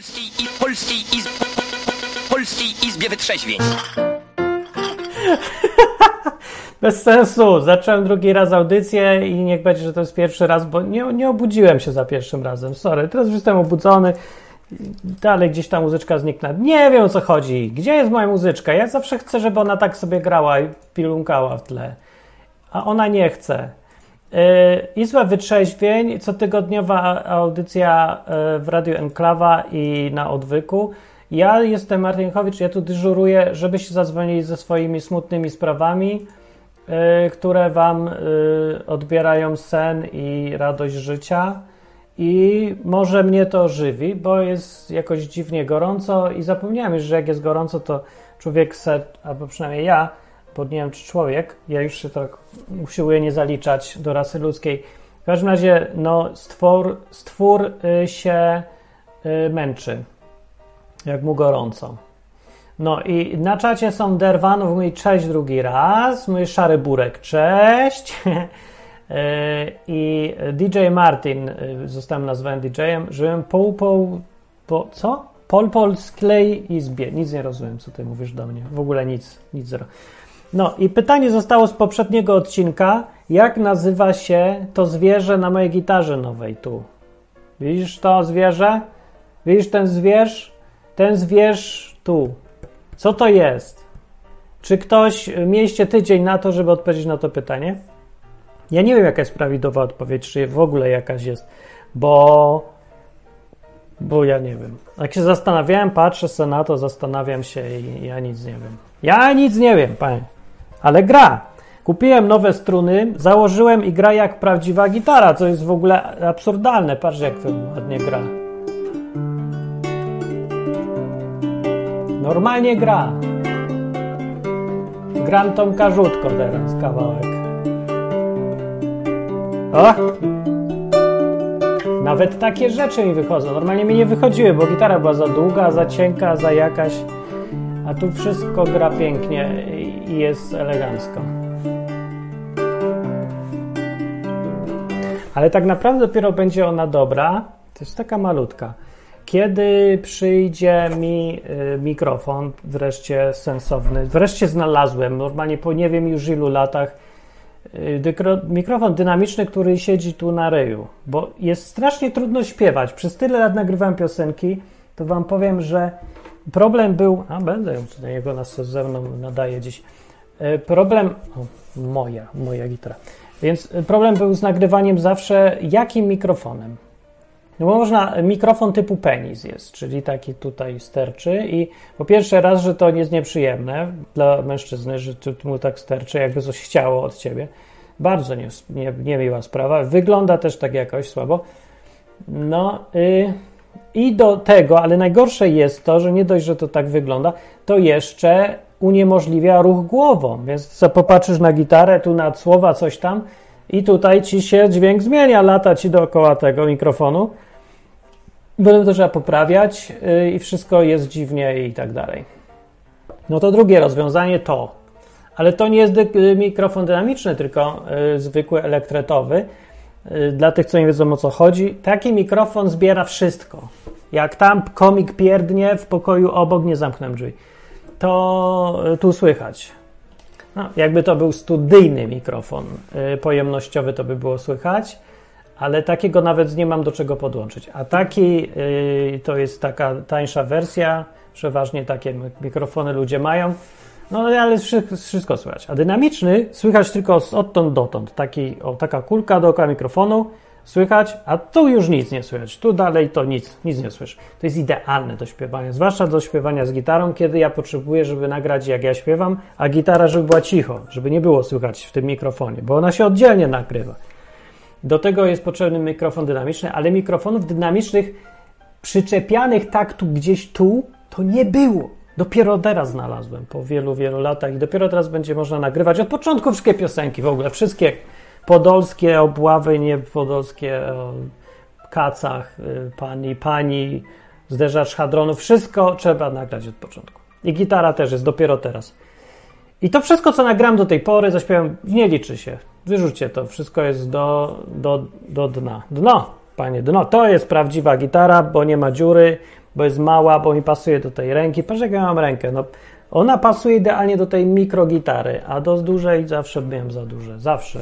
Polskiej, i, Polskiej, iz, Polskiej Izbie Wytrzeźwień. Bez sensu. Zacząłem drugi raz audycję i niech będzie, że to jest pierwszy raz, bo nie, nie obudziłem się za pierwszym razem. Sorry, teraz już jestem obudzony. Dalej gdzieś ta muzyczka zniknęła. Nie wiem o co chodzi. Gdzie jest moja muzyczka? Ja zawsze chcę, żeby ona tak sobie grała i pilunkała w tle. A ona nie chce. Yy, Izba Wytrzeźwień, cotygodniowa audycja yy, w Radiu Enklawa i na Odwyku. Ja jestem Martin Chowicz, ja tu dyżuruję, żebyście zadzwonili ze swoimi smutnymi sprawami, yy, które wam odbierają sen i radość życia. I może mnie to żywi, bo jest jakoś dziwnie gorąco i zapomniałem już, że jak jest gorąco, to człowiek se, albo przynajmniej ja, bo nie wiem czy człowiek, ja już się tak usiłuję nie zaliczać do rasy ludzkiej. W każdym razie, no, stwór, stwór y, się y, męczy, jak mu gorąco. No i na czacie są Derwanów, mój cześć drugi raz, mój szary burek, cześć. I DJ Martin, y, zostałem nazwany DJ-em, żyłem po, co? Pol Pol Sklej Izbie. Nic nie rozumiem, co ty mówisz do mnie. W ogóle nic, nic zero. No i pytanie zostało z poprzedniego odcinka. Jak nazywa się to zwierzę na mojej gitarze nowej tu? Widzisz to zwierzę? Widzisz ten zwierz? Ten zwierz tu. Co to jest? Czy ktoś mieliście tydzień na to, żeby odpowiedzieć na to pytanie? Ja nie wiem, jaka jest prawidłowa odpowiedź, czy w ogóle jakaś jest, bo, bo ja nie wiem. Jak się zastanawiałem, patrzę sobie na to, zastanawiam się i ja nic nie wiem. Ja nic nie wiem, panie. Ale gra. Kupiłem nowe struny, założyłem i gra jak prawdziwa gitara, co jest w ogóle absurdalne. Patrz, jak to ładnie gra. Normalnie gra. Gram tą karzutką teraz, kawałek. O! Nawet takie rzeczy mi wychodzą. Normalnie mi nie wychodziły, bo gitara była za długa, za cienka, za jakaś. A tu wszystko gra pięknie i jest elegancko. Ale tak naprawdę dopiero będzie ona dobra. To jest taka malutka. Kiedy przyjdzie mi y, mikrofon, wreszcie sensowny, wreszcie znalazłem, normalnie po nie wiem już ilu latach, mikrofon dynamiczny, który siedzi tu na ryju, bo jest strasznie trudno śpiewać. Przez tyle lat nagrywałem piosenki, to wam powiem, że problem był. A będę ją tutaj jego nas ze mną nadaje dziś. Problem. O, moja, moja gitara. Więc problem był z nagrywaniem zawsze jakim mikrofonem. No bo można, mikrofon typu penis jest, czyli taki tutaj sterczy i po pierwsze raz, że to jest nieprzyjemne dla mężczyzny, że mu tak sterczy, jakby coś chciało od ciebie. Bardzo nie, nie, niemiła sprawa. Wygląda też tak jakoś słabo. No yy, i do tego, ale najgorsze jest to, że nie dość, że to tak wygląda, to jeszcze uniemożliwia ruch głową. Więc co popatrzysz na gitarę, tu na słowa coś tam i tutaj ci się dźwięk zmienia, lata ci dookoła tego mikrofonu. Będę to trzeba poprawiać yy, i wszystko jest dziwnie i tak dalej. No to drugie rozwiązanie to, ale to nie jest mikrofon dynamiczny, tylko yy, zwykły elektretowy. Yy, dla tych, co nie wiedzą o co chodzi, taki mikrofon zbiera wszystko. Jak tam komik pierdnie w pokoju obok, nie zamknę drzwi, to y, tu słychać. No, jakby to był studyjny mikrofon y, pojemnościowy, to by było słychać ale takiego nawet nie mam do czego podłączyć. A taki to jest taka tańsza wersja, przeważnie takie mikrofony ludzie mają, no ale wszystko słychać. A dynamiczny słychać tylko odtąd dotąd. Taki, o, taka kulka dookoła mikrofonu słychać, a tu już nic nie słychać. Tu dalej to nic, nic nie słyszę. To jest idealne do śpiewania, zwłaszcza do śpiewania z gitarą, kiedy ja potrzebuję, żeby nagrać jak ja śpiewam, a gitara, żeby była cicho, żeby nie było słychać w tym mikrofonie, bo ona się oddzielnie nagrywa. Do tego jest potrzebny mikrofon dynamiczny, ale mikrofonów dynamicznych przyczepianych tak tu gdzieś tu to nie było. Dopiero teraz znalazłem po wielu, wielu latach i dopiero teraz będzie można nagrywać od początku wszystkie piosenki w ogóle, wszystkie podolskie obławy, nie podolskie o kacach, y, pani, pani, zderzacz hadronów, wszystko trzeba nagrać od początku. I gitara też jest dopiero teraz. I to wszystko, co nagram do tej pory, zaśpiewam, nie liczy się. Wyrzućcie to, wszystko jest do, do, do dna. Dno, panie, dno. To jest prawdziwa gitara, bo nie ma dziury, bo jest mała, bo mi pasuje do tej ręki. Patrz, jak ja mam rękę. No, ona pasuje idealnie do tej mikrogitary, a do dużej zawsze miałem za duże. Zawsze.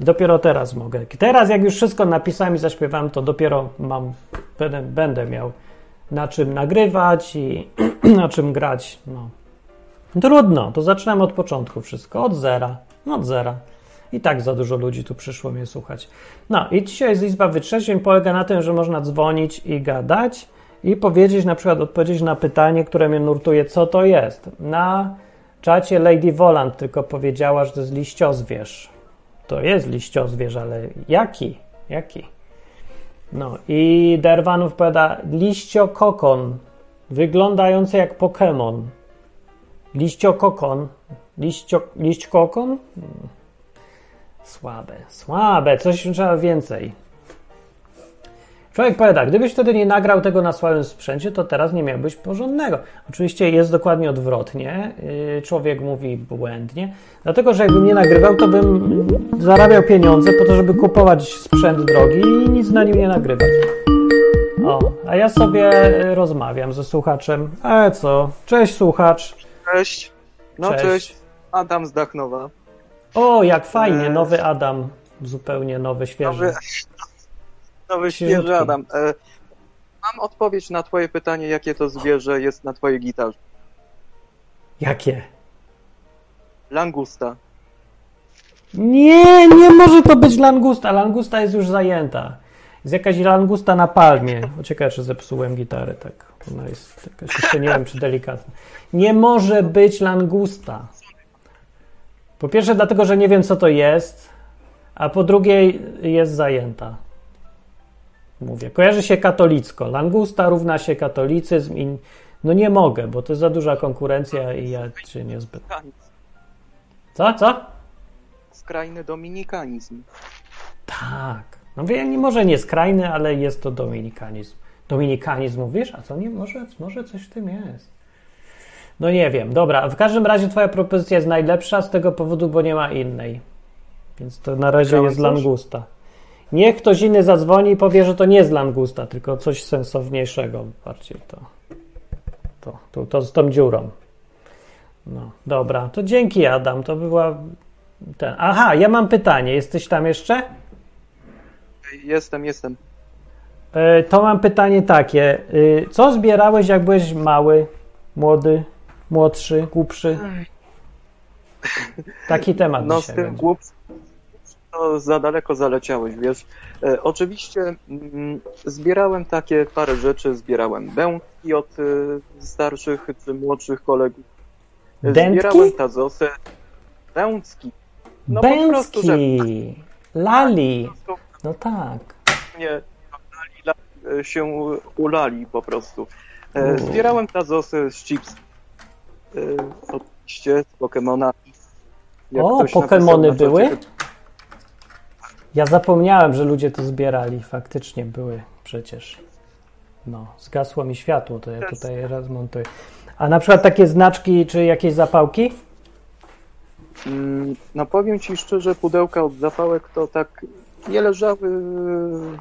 Dopiero teraz mogę. Teraz, jak już wszystko napisałem i zaśpiewałem, to dopiero mam, będę, będę miał na czym nagrywać i na czym grać. No. Trudno, to zaczynam od początku wszystko, od zera. Od zera. I tak za dużo ludzi tu przyszło mnie słuchać. No i dzisiaj jest Izba Wytrzeźwień polega na tym, że można dzwonić i gadać i powiedzieć, na przykład odpowiedzieć na pytanie, które mnie nurtuje, co to jest. Na czacie Lady Volant tylko powiedziała, że to jest liściozwierz. To jest liściozwierz, ale jaki? Jaki? No i Derwanów powiada liściokokon, wyglądający jak Pokémon. Liściokokon. Liścio, liśćkokon? Hmm. Słabe, słabe, coś trzeba więcej. Człowiek powiada, gdybyś wtedy nie nagrał tego na słabym sprzęcie, to teraz nie miałbyś porządnego. Oczywiście jest dokładnie odwrotnie. Yy, człowiek mówi błędnie, dlatego że jakbym nie nagrywał, to bym zarabiał pieniądze po to, żeby kupować sprzęt drogi i nic na nim nie nagrywać. O, a ja sobie rozmawiam ze słuchaczem. A co? Cześć słuchacz. Cześć. No Cześć. cześć. Adam z Dachnowa. O, jak fajnie, Eee. nowy Adam. Zupełnie nowy, świeży. Nowy, nowy świeży Adam. E, mam odpowiedź na twoje pytanie, jakie to zwierzę jest na twojej gitarze. Jakie? Langusta. Nie, nie może to być langusta. Langusta jest już zajęta. Jest jakaś langusta na palmie. Ciekawe, czy zepsułem gitarę, tak. Ona jest jakaś, jeszcze nie wiem, czy delikatna. Nie może być langusta. Po pierwsze, dlatego, że nie wiem, co to jest, a po drugie, jest zajęta. Mówię, kojarzy się katolicko. Langusta równa się katolicyzm i no nie mogę, bo to jest za duża konkurencja i ja się niezbyt. Co, co? Skrajny dominikanizm. Tak. No wiem, nie może nie skrajny, ale jest to dominikanizm. Dominikanizm mówisz? A co nie? Może, może coś w tym jest. No nie wiem. Dobra, w każdym razie twoja propozycja jest najlepsza z tego powodu, bo nie ma innej. Więc to na razie jest coś? Niech ktoś inny zadzwoni i powie, że to nie jest langusta, tylko coś sensowniejszego bardziej to. To, to, to z tą dziurą. No, dobra, to dzięki Adam, to była ten. Aha, ja mam pytanie. Jesteś tam jeszcze? Jestem, jestem. E, To mam pytanie takie. Y, Co zbierałeś, jak byłeś mały, młody, młodszy, głupszy? Taki temat No z dzisiaj tym będzie. To za daleko zaleciałeś, wiesz. E, oczywiście mm, zbierałem takie parę rzeczy, zbierałem bębki od e, starszych czy młodszych kolegów. E, Dętki? Zbierałem tazosy. Bęcki. No po prostu, że Bęcki, lali, no tak. mnie lali, la- e, się ulali po prostu. E. Zbierałem tazosy z chips. E, Oczywiście z Pokemona. Jak O, Pokemony na czacie, były? Ja zapomniałem, że ludzie to zbierali. Faktycznie były przecież. No, zgasło mi światło, to ja tutaj raz montuję. A na przykład takie znaczki czy jakieś zapałki? Mm, No powiem Ci szczerze, pudełka od zapałek to tak nie leżały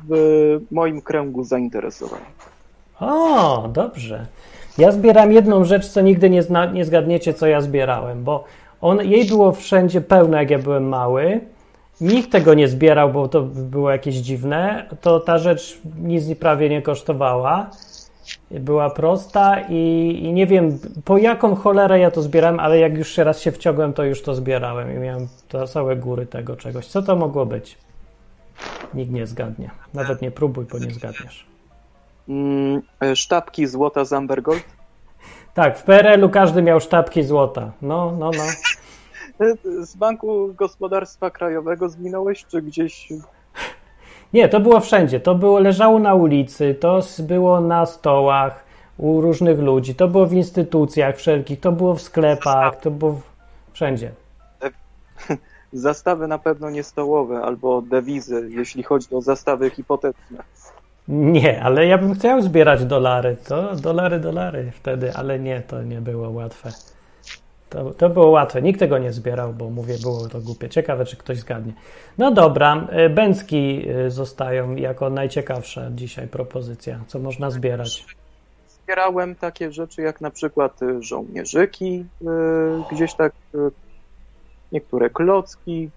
w moim kręgu zainteresowań. O, dobrze. Ja zbieram jedną rzecz, co nigdy nie, zna, nie zgadniecie, co ja zbierałem, bo on, jej było wszędzie pełno, jak ja byłem mały. Nikt tego nie zbierał, bo to było jakieś dziwne. To ta rzecz nic prawie nie kosztowała. Była prosta i, i nie wiem, po jaką cholerę ja to zbierałem, ale jak już się raz się wciągłem, to już to zbierałem i miałem całe góry tego czegoś. Co to mogło być? Nikt nie zgadnie. Nawet nie próbuj, bo nie zgadniesz. Mm, e, Sztabki złota z Ambergold. Tak, w PRL-u każdy miał sztabki złota. No, no, no. Z Banku Gospodarstwa Krajowego zginąłeś, czy gdzieś Nie, to było wszędzie. To było, leżało na ulicy, to było na stołach u różnych ludzi, to było w instytucjach wszelkich, to było w sklepach, to było w... wszędzie. zastawy na pewno nie stołowe, albo dewizy, jeśli chodzi o zastawy hipotetyczne. Nie, ale ja bym chciał zbierać dolary. To dolary, dolary wtedy, ale nie, to nie było łatwe. To, to było łatwe. Nikt tego nie zbierał, bo mówię, było to głupie. Ciekawe, czy ktoś zgadnie. No dobra, y, bęcki y, zostają jako najciekawsza dzisiaj propozycja, co można zbierać. zbierałem takie rzeczy jak na przykład y, żołnierzyki, gdzieś tak niektóre klocki.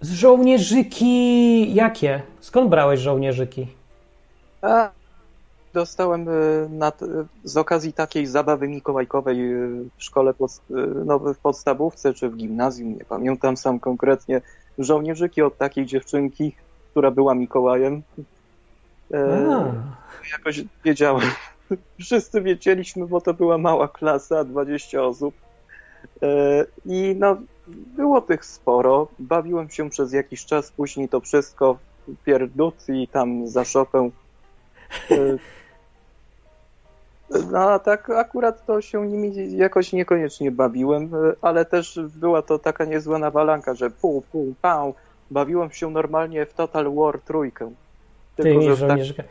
Z żołnierzyki jakie? Skąd brałeś żołnierzyki? A dostałem t- z okazji takiej zabawy mikołajkowej y, w szkole pod, y, no, w podstawówce czy w gimnazjum, nie pamiętam sam konkretnie, żołnierzyki od takiej dziewczynki, która była Mikołajem. E, A, jakoś wiedziałem. Wszyscy wiedzieliśmy, bo to była mała klasa, 20 osób. E, I no, było tych sporo. Bawiłem się przez jakiś czas, później to wszystko pierdut i tam za szopę. No a tak akurat to się nimi jakoś niekoniecznie bawiłem, e, ale też była to taka niezła nawalanka, że pół, pół, pał. Bawiłem się normalnie w Total War trójkę. tymi że w tak-.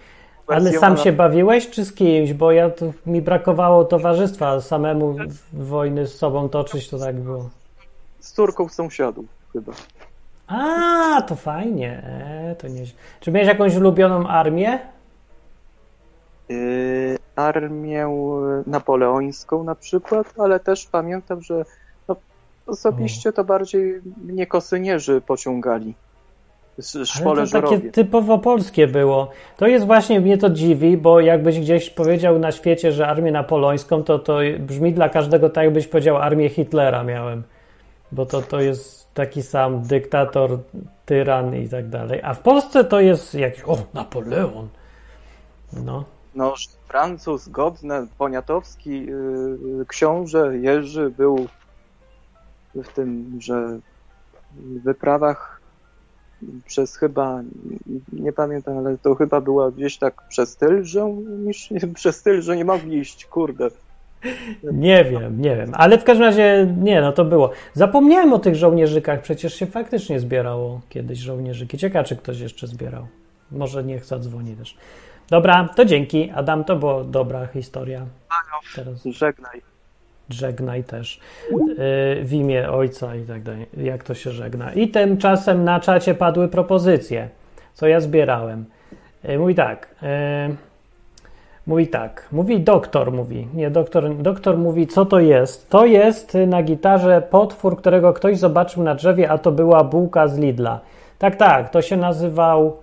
Ale sam się bawiłeś, czy z kimś? Bo ja tu, mi brakowało towarzystwa, samemu wojny z sobą toczyć to tak było. z córką sąsiadów chyba. A, to fajnie. E, to nie... Czy miałeś jakąś ulubioną armię? Yy, armię napoleońską na przykład, ale też pamiętam, że no, osobiście to bardziej mnie kosynierzy pociągali. Sz- Ale Szwole to takie typowo polskie było. To jest właśnie, mnie to dziwi, bo jakbyś gdzieś powiedział na świecie, że armię napoleońską, to to brzmi dla każdego tak, jakbyś powiedział armię Hitlera miałem. Bo to, to jest taki sam dyktator, tyran i tak dalej. A w Polsce to jest jakiś, o, Napoleon. No. No, Francuz, Godne, Poniatowski, yy, książę Jerzy był w tym, że wyprawach przez chyba, nie pamiętam, ale to chyba była gdzieś tak przez Tylżę, niż przez Tylżę nie mogli iść, kurde. Nie wiem, nie wiem. Ale w każdym razie, nie, no to było. Zapomniałem o tych żołnierzykach, przecież się faktycznie zbierało kiedyś żołnierzyki. Ciekawe, czy ktoś jeszcze zbierał. Może niech zadzwoni też. Dobra, to dzięki. Adam, to była dobra historia. Teraz Żegnaj. żegnaj też. Yy, w imię ojca i tak dalej. Jak to się żegna. I tymczasem na czacie padły propozycje, co ja zbierałem. Yy, mówi tak. Yy, mówi tak. Mówi doktor, mówi. Nie, doktor, doktor mówi, co to jest. To jest na gitarze potwór, którego ktoś zobaczył na drzewie, a to była bułka z Lidla. Tak, tak. To się nazywał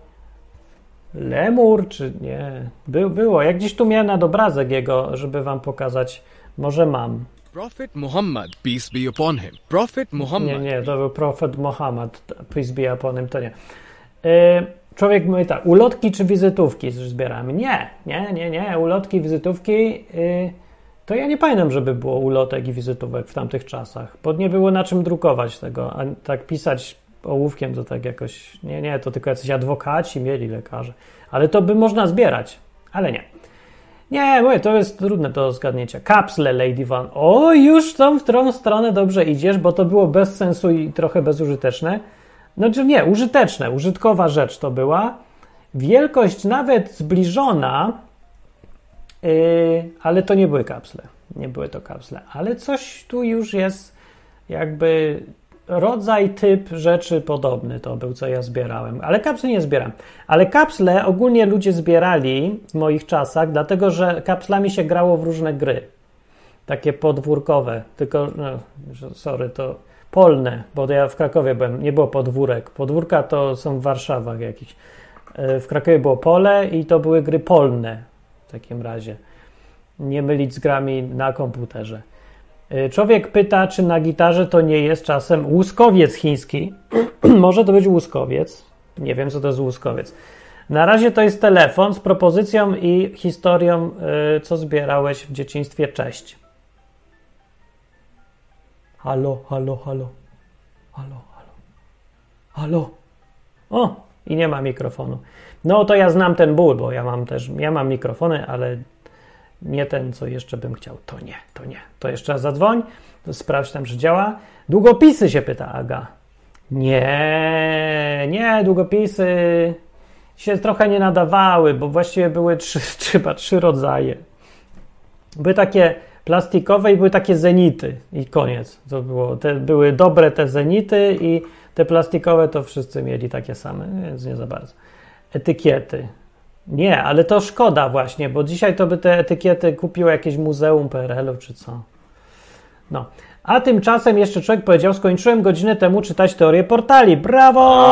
Lemur, czy nie? Był, było. Jak gdzieś tu miałem nad obrazek jego, żeby wam pokazać. Może mam. Prophet Muhammad, peace be upon him. Prophet Muhammad. Nie, nie, to był profet Mohammed, peace be upon him, to nie. Yy, człowiek mówi tak, ulotki czy wizytówki zbieramy? Nie, nie, nie, nie, ulotki, wizytówki, yy, to ja nie pamiętam, żeby było ulotek i wizytówek w tamtych czasach, bo nie było na czym drukować tego, a tak pisać ołówkiem to tak jakoś, nie, nie, to tylko jacyś adwokaci mieli, lekarze, ale to by można zbierać, ale nie. Nie, mówię, to jest trudne do zgadnięcia. Kapsle Lady Van. O, już tą w którą stronę dobrze idziesz, bo to było bez sensu i trochę bezużyteczne. Znaczy nie, użyteczne, użytkowa rzecz to była. Wielkość nawet zbliżona, yy, ale to nie były kapsle. Nie były to kapsle, ale coś tu już jest jakby rodzaj, typ rzeczy podobny to był, co ja zbierałem. Ale kapsle nie zbieram. Ale kapsle ogólnie ludzie zbierali w moich czasach, dlatego że kapslami się grało w różne gry. Takie podwórkowe, tylko, no, sorry, to polne, bo ja w Krakowie byłem, nie było podwórek. Podwórka to są w Warszawach jakiś. E, W Krakowie było pole i to były gry polne w takim razie. Nie mylić z grami na komputerze. Y, Człowiek pyta, czy na gitarze to nie jest czasem łuskowiec chiński. Może to być łuskowiec. Nie wiem, co to jest łuskowiec. Na razie to jest telefon z propozycją i historią, y, co zbierałeś w dzieciństwie. Cześć. Halo, halo, halo. Halo, halo. Halo. O, i nie ma mikrofonu. No to ja znam ten ból, bo ja mam też, ja mam mikrofony, ale nie ten, co jeszcze bym chciał. To nie, to nie. To jeszcze raz zadzwoń, to sprawdź tam, czy działa. Długopisy się pyta Aga. Nie, nie, długopisy się trochę nie nadawały, bo właściwie były trzy, chyba trzy rodzaje. Były takie plastikowe i były takie zenity i koniec. To było, te, były dobre te zenity i te plastikowe to wszyscy mieli takie same, więc nie za bardzo. Etykiety. Nie, ale to szkoda właśnie, bo dzisiaj to by te etykiety kupiło jakieś muzeum PRL-u czy co. No. A tymczasem jeszcze człowiek powiedział, skończyłem godzinę temu czytać teorię portali. Brawo!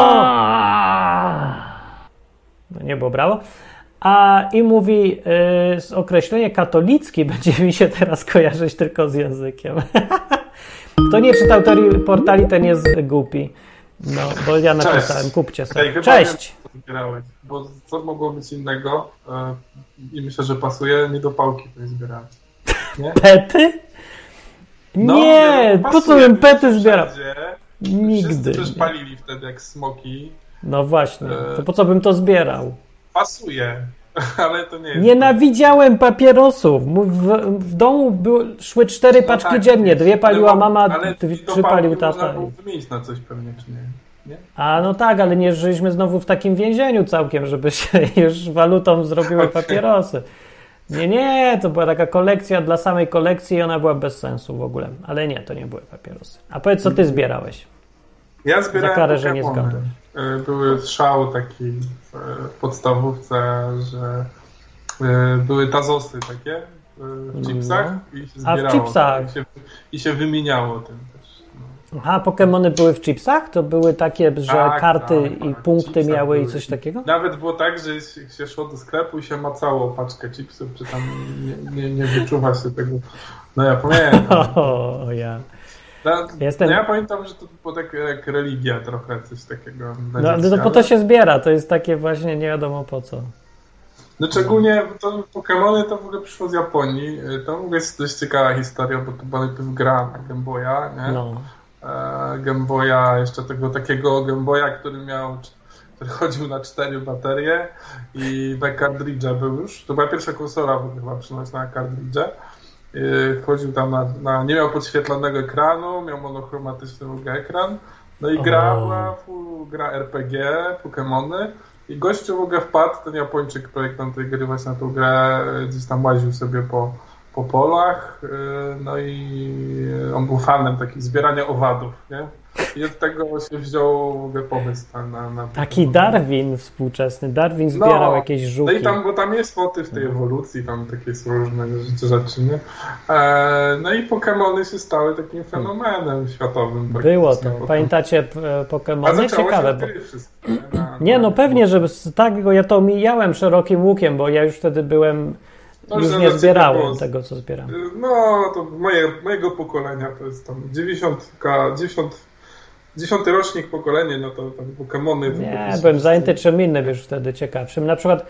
No nie było brawo. A i mówi, yy, określenie katolicki będzie mi się teraz kojarzyć tylko z językiem. Kto nie czytał teorii portali, ten jest głupi. No, bo ja napisałem, kupcie sobie. Ej, Cześć! wiem, zbierałeś, bo co mogło być innego e, i myślę, że pasuje, nie do pałki to zbierałem. Nie? Pety? No, nie, no, po co bym pety zbierał? Wszyscy Nigdy. też nie. palili wtedy jak smoki. No właśnie, E, to po co bym to zbierał? Pasuje, ale to nie jest. Nienawidziałem papierosów. W, w domu były, szły cztery No paczki tak, dziennie. Dwie paliła ale- mama, ale trzy palił Można tata. było wymienić na coś pewnie, czy nie? nie? A no tak, ale nie żyliśmy znowu w takim więzieniu całkiem, żeby się już walutą zrobiły papierosy. Nie, nie, to była taka kolekcja dla samej kolekcji i ona była bez sensu w ogóle. Ale nie, to nie były papierosy. A powiedz, co ty zbierałeś? Ja zbierałem Za karę, że nie. E, Były szał taki w e, podstawówce, że e, były tazosy takie w chipsach i się No. A w zbierało. chipsach. I się, I się wymieniało tym też. No. Aha, Pokemony były w chipsach? To były takie, że Tak, karty tak, i tak. punkty miały i były. coś takiego? Nawet było tak, że się- się szło do sklepu i się macało paczkę chipsów, czy tam nie, nie, nie wyczuwa się tego. No ja pamiętam. O, ja. No, Jestem- no ja pamiętam, że to było tak jak religia trochę, coś takiego. No, ale to po to się zbiera, to jest takie właśnie nie wiadomo po co. No szczególnie to Pokémony to w ogóle przyszło z Japonii. To w ogóle jest dość ciekawa historia, bo to była najpierw gra na Game Boya, nie? No. E, Game Boya, jeszcze tego takiego Game Boya, który miał, który chodził na cztery baterie i na cartridge był już. To była pierwsza konsola ogóle chyba przynośna na cartridge. E, Chodził tam na, na, nie miał podświetlonego ekranu, miał monochromatyczny ekran. No i gra była full, gra RPG, Pokémony. I gościu w ogóle wpadł, ten Japończyk, projektant tej gry właśnie na tą grę, gdzieś tam łaził sobie po, po polach, yy, no i on był fanem takich zbierania owadów, nie? I od tego się wziął pomysł na... na, na Taki Darwin współczesny. Darwin zbierał jakieś No żuki. i tam, bo tam jest motyw tej ewolucji, tam takie są różne rzeczy, rzeczy nie? E, no i Pokémony się stały takim fenomenem światowym. Było to. potem. Pamiętacie e, zaczęło Ciekawe. Bo... wszystko, nie? Na- Nie, no pewnie, że tak, bo ja to omijałem szerokim łukiem, bo ja już wtedy byłem, To już nie zbierałem było. tego, co zbieram. No, to moje, mojego pokolenia to jest tam 90, 90, 10 rocznik pokolenie, no to tam Pokemony. Nie, byłem zajęty czym innym już wtedy ciekawszym. Na przykład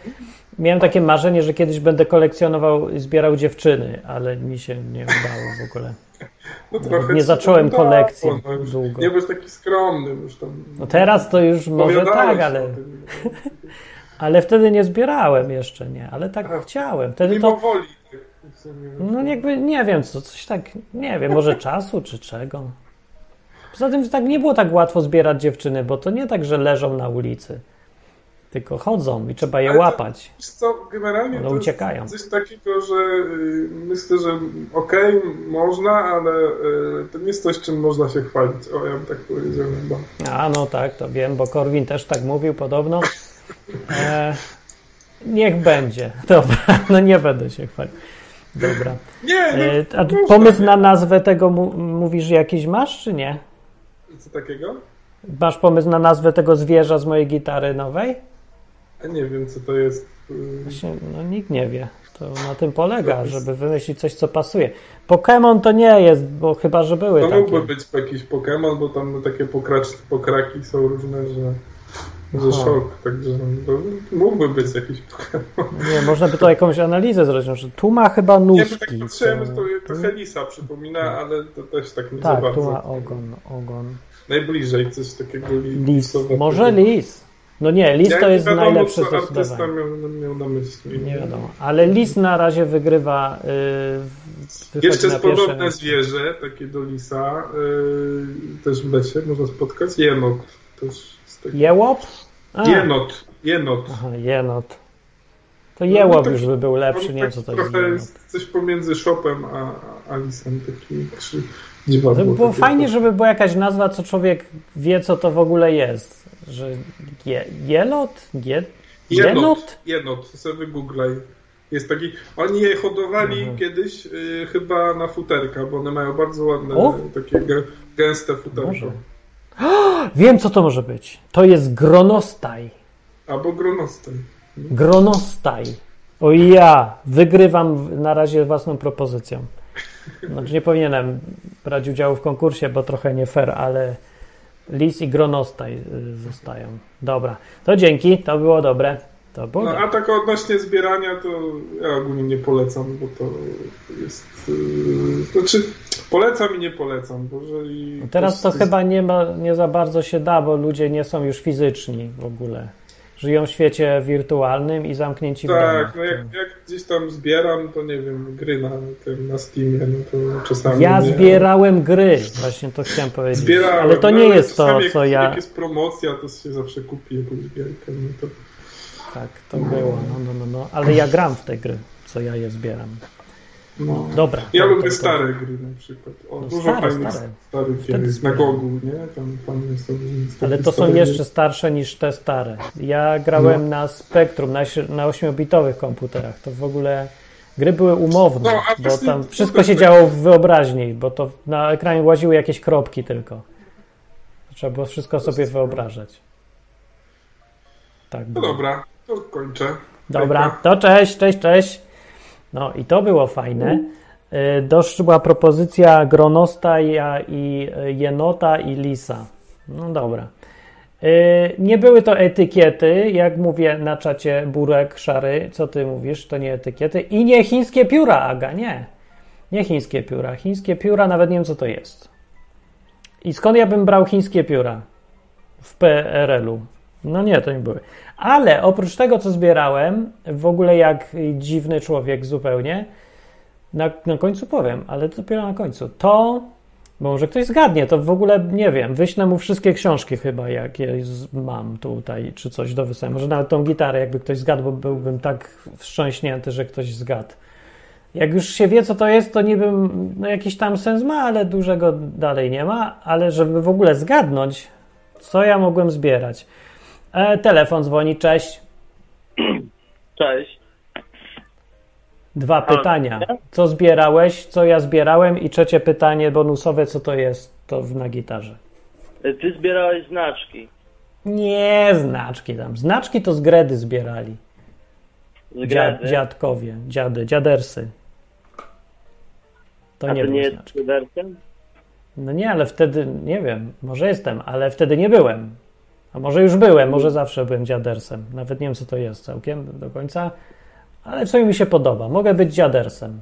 miałem takie marzenie, że kiedyś będę kolekcjonował i zbierał dziewczyny, ale mi się nie udało w ogóle. No, trochę nie zacząłem kolekcji no, już długo. Nie byłeś taki skromny, już tam. No teraz to już może tak, ale, no. ale wtedy nie zbierałem jeszcze, nie, ale tak Aha. chciałem. Wtedy Mimo to, woli. tak, no jakby, nie wiem, co, coś tak, nie wiem, może czasu czy czego. Poza tym że tak nie było tak łatwo zbierać dziewczyny, bo to nie tak, że leżą na ulicy, tylko chodzą i trzeba je Ale łapać. Co, generalnie One to uciekają. coś takiego, że y, myślę, że okej, można, ale y, to nie jest coś, czym można się chwalić. O, ja bym tak powiedział chyba. A, no tak, to wiem, bo Korwin też tak mówił podobno. E, niech będzie. Dobra, no nie będę się chwalił. Dobra. Nie, no, E, a pomysł na nazwę tego mówisz, że jakiś masz, czy nie? Co takiego? Masz pomysł na nazwę tego zwierza z mojej gitary nowej? Ja nie wiem, co to jest. Właśnie, no nikt nie wie. To na tym polega, żeby wymyślić coś, co pasuje. Pokémon to nie jest, bo chyba, że były To mógłby takie. być jakiś Pokémon, bo tam takie pokracz, pokraki są różne, że, że Aha. szok. Także no, mógłby być jakiś Pokémon. Nie, można by to jakąś analizę zrobić, że tu ma chyba Nie, nóżki. bo tak patrzyłem, to- to, to Helisa przypomina, ale to też tak nie za Tak, bardzo. tu ma ogon, ogon. Najbliżej coś takiego li, Lis. Może lis. No nie, lis Ja to jest wiadomo, najlepsze co artysta miał, miał na myśli. Nie wiadomo. Ale lis na razie wygrywa. Yy, Jeszcze jest podobne miejsce. zwierzę, takie do lisa, yy, też w lesie można spotkać. Jenot. Też. Jełop? A, Jenot. Jenot. Aha, jenot. To No, jełop tak- już by był lepszy, nie wiem taki co to jest trochę jest coś pomiędzy Shopem a, a lisem, taki krzy, To dziwadło. by było takie. fajnie, żeby była jakaś nazwa, co człowiek wie, co to w ogóle jest. Że je, jelot? Je, Jenot? Jenot, sobie wygooglaj. Jest taki, oni je hodowali Mhm. kiedyś y, chyba na futerka, bo one mają bardzo ładne, O! takie gę- gęste futerko. Wiem, co to może być. To jest gronostaj. Albo gronostem. Gronostaj. O ja, wygrywam na razie własną propozycją. Znaczy nie powinienem brać udziału w konkursie, bo trochę nie fair, ale lis i gronostaj y, zostają. Dobra, to dzięki, to było dobre. To było No, dobre. a tak odnośnie zbierania, to ja ogólnie nie polecam, bo to jest. Yy, znaczy, polecam i nie polecam, bo jeżeli. No Teraz to chyba nie, ma, nie za bardzo się da, bo ludzie nie są już fizyczni w ogóle. Żyją w świecie wirtualnym i zamknięci w Tak, domach. no jak, jak gdzieś tam zbieram, to nie wiem, gry na tym, na Steamie, no to czasami. Ja nie, zbierałem gry, właśnie to chciałem powiedzieć. Zbierałem, Ale to no, nie jest to, jak, co ja. Jak jest promocja, to się zawsze kupi jakąś gierkę, no to. Tak, to było. No, no, no, no. Ale ja gram w te gry, co ja je zbieram. No. Dobra. Ja to- lubię to- to- stare gry na przykład. O, No dużo stare, fajnych stare. starych gier jest na. Gogu, nie? Tam fajne są. Ale to są stare jeszcze starsze niż te stare. Ja grałem No. na Spectrum, na, na 8-bitowych komputerach. To w ogóle gry były umowne, No, bo tam wszystko się tak- działo w wyobraźni, bo to na ekranie łaziły jakieś kropki tylko. Trzeba było wszystko sobie wyobrażać. Tak No było. dobra, to kończę. Dobra, to cześć, cześć, cześć. No i to było fajne. Y, Doszła propozycja gronostaja i y, jenota i lisa. No dobra. Y, Nie były to etykiety, jak mówię na czacie Burek Szary, co ty mówisz, to nie etykiety. I nie chińskie pióra, Aga, nie. Nie chińskie pióra. Chińskie pióra, nawet nie wiem, co to jest. I skąd ja bym brał chińskie pióra w PRL-u? No nie, to nie były. Ale oprócz tego, co zbierałem, w ogóle jak dziwny człowiek zupełnie, na, na końcu powiem, ale to dopiero na końcu, to, bo może ktoś zgadnie, to w ogóle nie wiem, wyślę mu wszystkie książki chyba, jakie mam tutaj, czy coś do wysłania. Może nawet tą gitarę, jakby ktoś zgadł, bo byłbym tak wstrząśnięty, że ktoś zgadł. Jak już się wie, co to jest, to niby no, jakiś tam sens ma, ale dużego dalej nie ma. Ale żeby w ogóle zgadnąć, co ja mogłem zbierać. E, telefon dzwoni, cześć. Cześć. Dwa Halo, pytania. Co zbierałeś, co ja zbierałem i trzecie pytanie bonusowe, co to jest, to w- na gitarze. Ty zbierałeś znaczki Nie znaczki tam. Znaczki to z gredy zbierali. z Dzia, gredy. dziadkowie, dziady, dziadersy. To A nie to nie jest? No nie, ale wtedy, nie wiem, może jestem, ale wtedy nie byłem. A może już byłem, może zawsze byłem dziadersem. Nawet nie wiem, co to jest całkiem do końca, ale sumie mi się podoba. Mogę być dziadersem.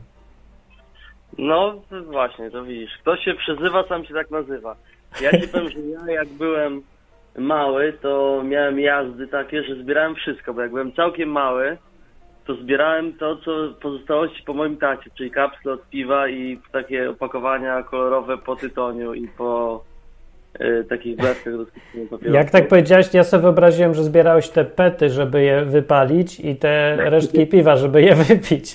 No właśnie, to widzisz. Kto się przezywa, sam się tak nazywa. Ja ci powiem, że ja jak byłem mały, to miałem jazdy takie, że zbierałem wszystko, bo jak byłem całkiem mały, to zbierałem to, co pozostałości po moim tacie, czyli kapsle od piwa i takie opakowania kolorowe po tytoniu i po takich bleskach do skupienia papierosów. Jak tak powiedziałeś, ja sobie wyobraziłem, że zbierałeś te pety, żeby je wypalić i te resztki piwa, żeby je wypić.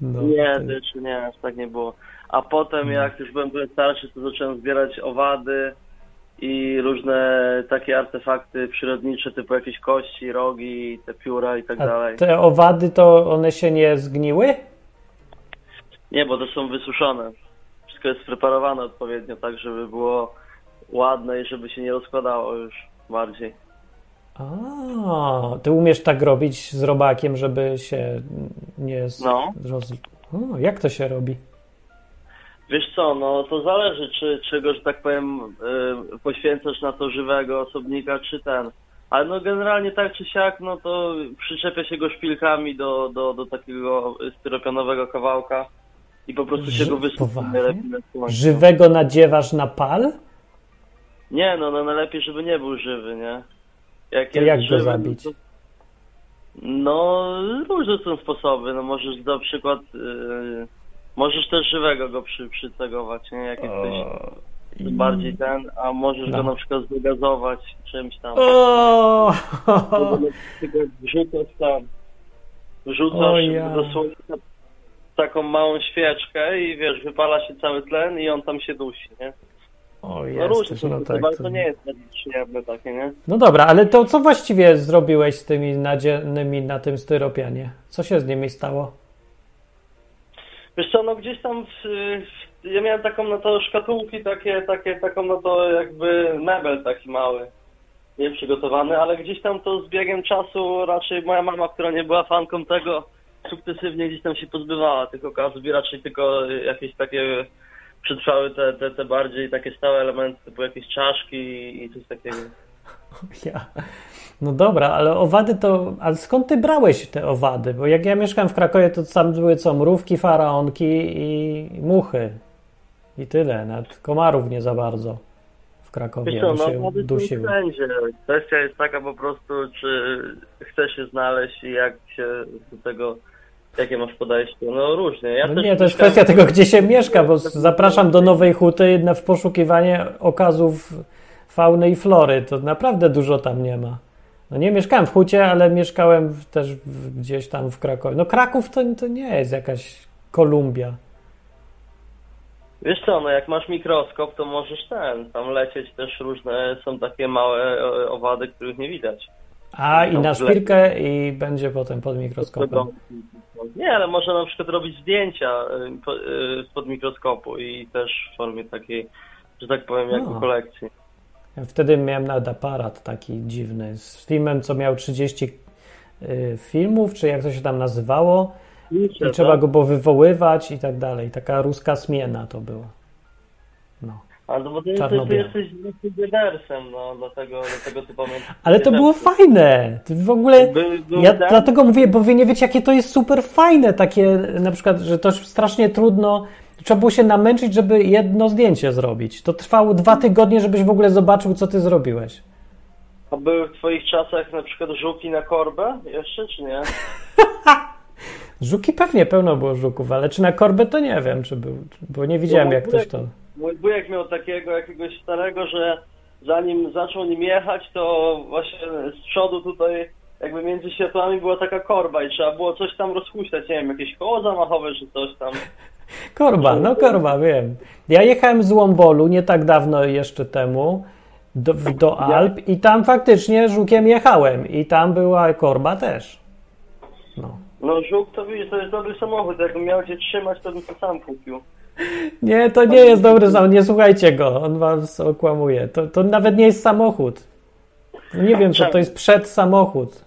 No, Nie, to- jeszcze nie, aż tak nie było. A potem jak już byłem starszy, to zacząłem zbierać owady i różne takie artefakty przyrodnicze, typu jakieś kości, rogi, te pióra i tak A dalej. te owady, to one się nie zgniły? Nie, bo to są wysuszone. Wszystko jest preparowane odpowiednio, tak żeby było ładne i żeby się nie rozkładało już bardziej. A, ty umiesz tak robić z robakiem, żeby się nie z... No. roz... O, jak to się robi? Wiesz co, no to zależy, czy czego, że tak powiem, y, poświęcasz na to żywego osobnika, czy ten. Ale no generalnie tak czy siak, no to przyczepia się go szpilkami do, do, do takiego styropianowego kawałka i po prostu się Ży- go najlepiej na słońcu. Żywego nadziewasz na pal? Nie, no, no najlepiej, żeby nie był żywy, nie? Jak To jak go żywy, zabić? No, to- no różne są sposoby, no możesz na przykład, y, możesz też żywego go przy, przycegować, nie? Jak jesteś bardziej ten, a możesz No. go na przykład zdegazować czymś tam. O! Na przykład wrzucasz tam, O wrzucasz ja. do słońca taką małą świeczkę i wiesz, wypala się cały tlen i on tam się dusi, nie? O, No są no tak. to- to nie jest tragiczne takie, nie? No dobra, ale to co właściwie zrobiłeś z tymi nadziennymi na tym styropianie? Co się z nimi stało? Wiesz co, no gdzieś tam w, w, ja miałem taką na to szkatułki, takie, takie, taką na to jakby mebel taki mały, nie przygotowany, ale gdzieś tam to z biegiem czasu raczej moja mama, która nie była fanką tego, sukcesywnie gdzieś tam się pozbywała tych okazów i raczej tylko jakieś takie przetrwały te, te, te bardziej takie stałe elementy, typu jakieś czaszki i coś takiego. Ja. No dobra, ale owady to. Ale skąd ty brałeś te owady? Bo jak ja mieszkałem w Krakowie, to tam były co? Mrówki, faraonki i muchy. I tyle. Nawet komarów nie za bardzo w Krakowie, Wiesz co, no się dusiły. wszędzie. Kwestia jest taka po prostu, czy chce się znaleźć i jak się do tego, jakie masz podejście. No różnie. Ja No nie, to jest kwestia tego, gdzie się mieszka, bo zapraszam do Nowej Huty na w poszukiwanie okazów fauny i flory. To naprawdę dużo tam nie ma. No nie mieszkałem w Hucie, ale mieszkałem też gdzieś tam w Krakowie. No Kraków to, to nie jest jakaś Kolumbia. Wiesz co, no jak masz mikroskop, to możesz ten, tam lecieć też różne, są takie małe e, owady, których nie widać. A i na szpilkę i będzie potem pod mikroskopem. Nie, ale można na przykład robić zdjęcia e, po- e, spod mikroskopu i też w formie takiej, że tak powiem, jakby No. kolekcji. Wtedy miałem nawet aparat taki dziwny z filmem, co miał 30 y, filmów, czy jak to się tam nazywało. I trzeba go było wywoływać i tak dalej. Taka ruska zmiena to była. No. No ty, ty, ty jesteś diversem, no dlatego, dlatego ty pamiętasz. Ale to było fajne. To w ogóle. Był, był Ja ten- dlatego mówię, bo wy nie wiecie, jakie to jest super fajne. Takie na przykład, że to strasznie trudno. Trzeba było się namęczyć, żeby jedno zdjęcie zrobić. To trwało dwa tygodnie, żebyś w ogóle zobaczył, co ty zrobiłeś. A były w twoich czasach na przykład żuki na korbę jeszcze, czy nie? Żuki pewnie pełno było żuków, ale czy na korbę to nie wiem, czy był. Bo nie widziałem, jak ktoś to. Mój wujek miał takiego jakiegoś starego, że zanim zaczął nim jechać, to właśnie z przodu tutaj jakby między światłami była taka korba i trzeba było coś tam rozhuśtać, nie wiem, jakieś koło zamachowe czy coś tam. Korba, no korba, wiem. Ja jechałem z Łombolu nie tak dawno jeszcze temu do, do Alp i tam faktycznie żukiem jechałem i tam była korba też. No. No żuk to widzisz, to jest dobry samochód, jakbym miał cię trzymać, to bym to sam kupił. Nie, to nie jest dobry samochód, nie słuchajcie go, on was okłamuje. To, to nawet nie jest samochód. No nie wiem, co to jest przed samochód.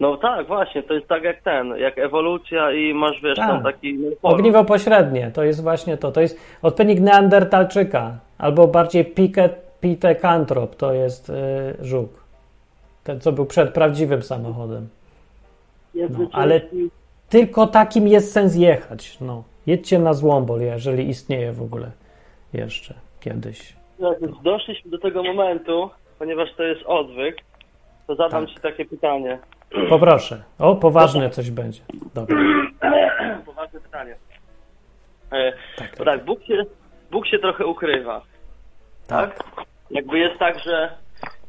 No tak, właśnie, to jest tak jak ten, jak ewolucja i masz, wiesz, Tak. tam taki... Ogniwo pośrednie, to jest właśnie to. To jest odpowiednik neandertalczyka, albo bardziej pitekantrop, to jest y, żuk. Ten, co był przed prawdziwym samochodem. No, ale tylko takim jest sens jechać. No. Jedźcie na Złombol, jeżeli istnieje w ogóle jeszcze kiedyś. Już doszliśmy do tego momentu, ponieważ to jest odwyk, to zadam Tak. Ci takie pytanie. Poproszę. O, poważne coś będzie. Dobra. Poważne pytanie. E, Tak, Bo tak, Bóg się, Bóg się trochę ukrywa, tak? Jakby jest tak, że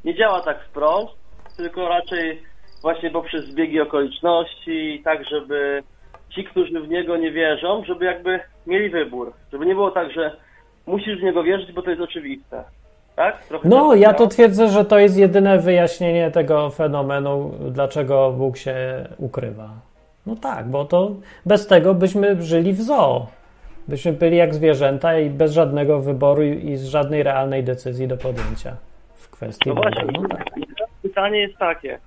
nie działa tak wprost, tylko raczej właśnie poprzez zbiegi okoliczności, tak żeby ci, którzy w Niego nie wierzą, żeby jakby mieli wybór. Żeby nie było tak, że musisz w Niego wierzyć, bo to jest oczywiste. Tak? Trochę No, tak ja to twierdzę, że to jest jedyne wyjaśnienie tego fenomenu, dlaczego Bóg się ukrywa. No tak, bo to bez tego byśmy żyli w zoo. Byśmy byli jak zwierzęta i bez żadnego wyboru i z żadnej realnej decyzji do podjęcia w kwestii No Boga. właśnie, No tak. pytanie jest takie,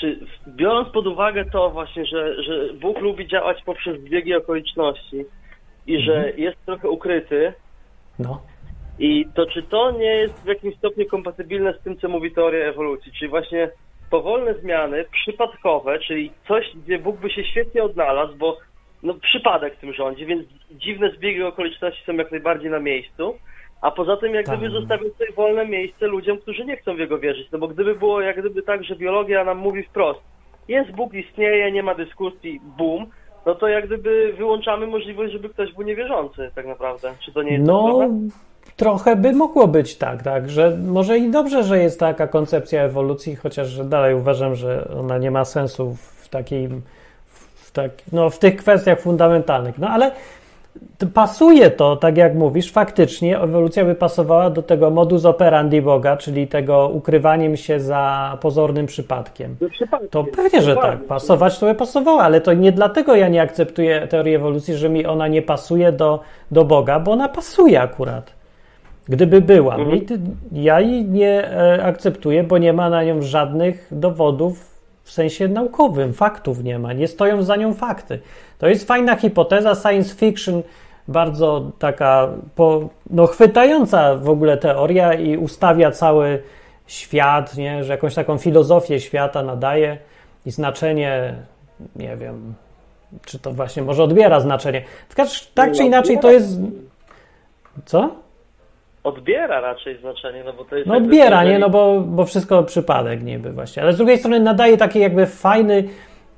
czy biorąc pod uwagę to właśnie, że, że Bóg lubi działać poprzez zbiegi okoliczności i że Mhm. jest trochę ukryty, no. i to czy to nie jest w jakimś stopniu kompatybilne z tym, co mówi teoria ewolucji, czyli właśnie powolne zmiany, przypadkowe, czyli coś, gdzie Bóg by się świetnie odnalazł, bo no, przypadek tym rządzi, więc dziwne zbiegi okoliczności są jak najbardziej na miejscu, a poza tym jak Tak. gdyby zostawił tutaj wolne miejsce ludziom, którzy nie chcą w jego wierzyć, no bo gdyby było jak gdyby tak, że biologia nam mówi wprost, jest Bóg, istnieje, nie ma dyskusji, boom, no to jak gdyby wyłączamy możliwość, żeby ktoś był niewierzący tak naprawdę. Czy to nie jest No, trochę by mogło być tak, tak, że może i dobrze, że jest taka koncepcja ewolucji, chociaż dalej uważam, że ona nie ma sensu w takiej, w tak, no, w tych kwestiach fundamentalnych. No ale pasuje to, tak jak mówisz, faktycznie ewolucja by pasowała do tego modus operandi Boga, czyli tego ukrywaniem się za pozornym przypadkiem. To przypadkiem. To pewnie, że tak. Pasować to by pasowało, ale to nie dlatego ja nie akceptuję teorii ewolucji, że mi ona nie pasuje do, do Boga, bo ona pasuje akurat. Gdyby była. Mhm. Ja jej nie e, akceptuję, bo nie ma na nią żadnych dowodów w sensie naukowym, faktów nie ma, nie stoją za nią fakty. To jest fajna hipoteza science fiction, bardzo taka po, no, chwytająca w ogóle teoria i ustawia cały świat, nie? że jakąś taką filozofię świata nadaje i znaczenie, nie wiem, czy to właśnie może odbiera znaczenie. W Tak czy No, inaczej to jest. Co? Odbiera raczej znaczenie, no bo to jest... No odbiera, nie? No bo, bo wszystko przypadek niby właśnie. Ale z drugiej strony nadaje taki jakby fajny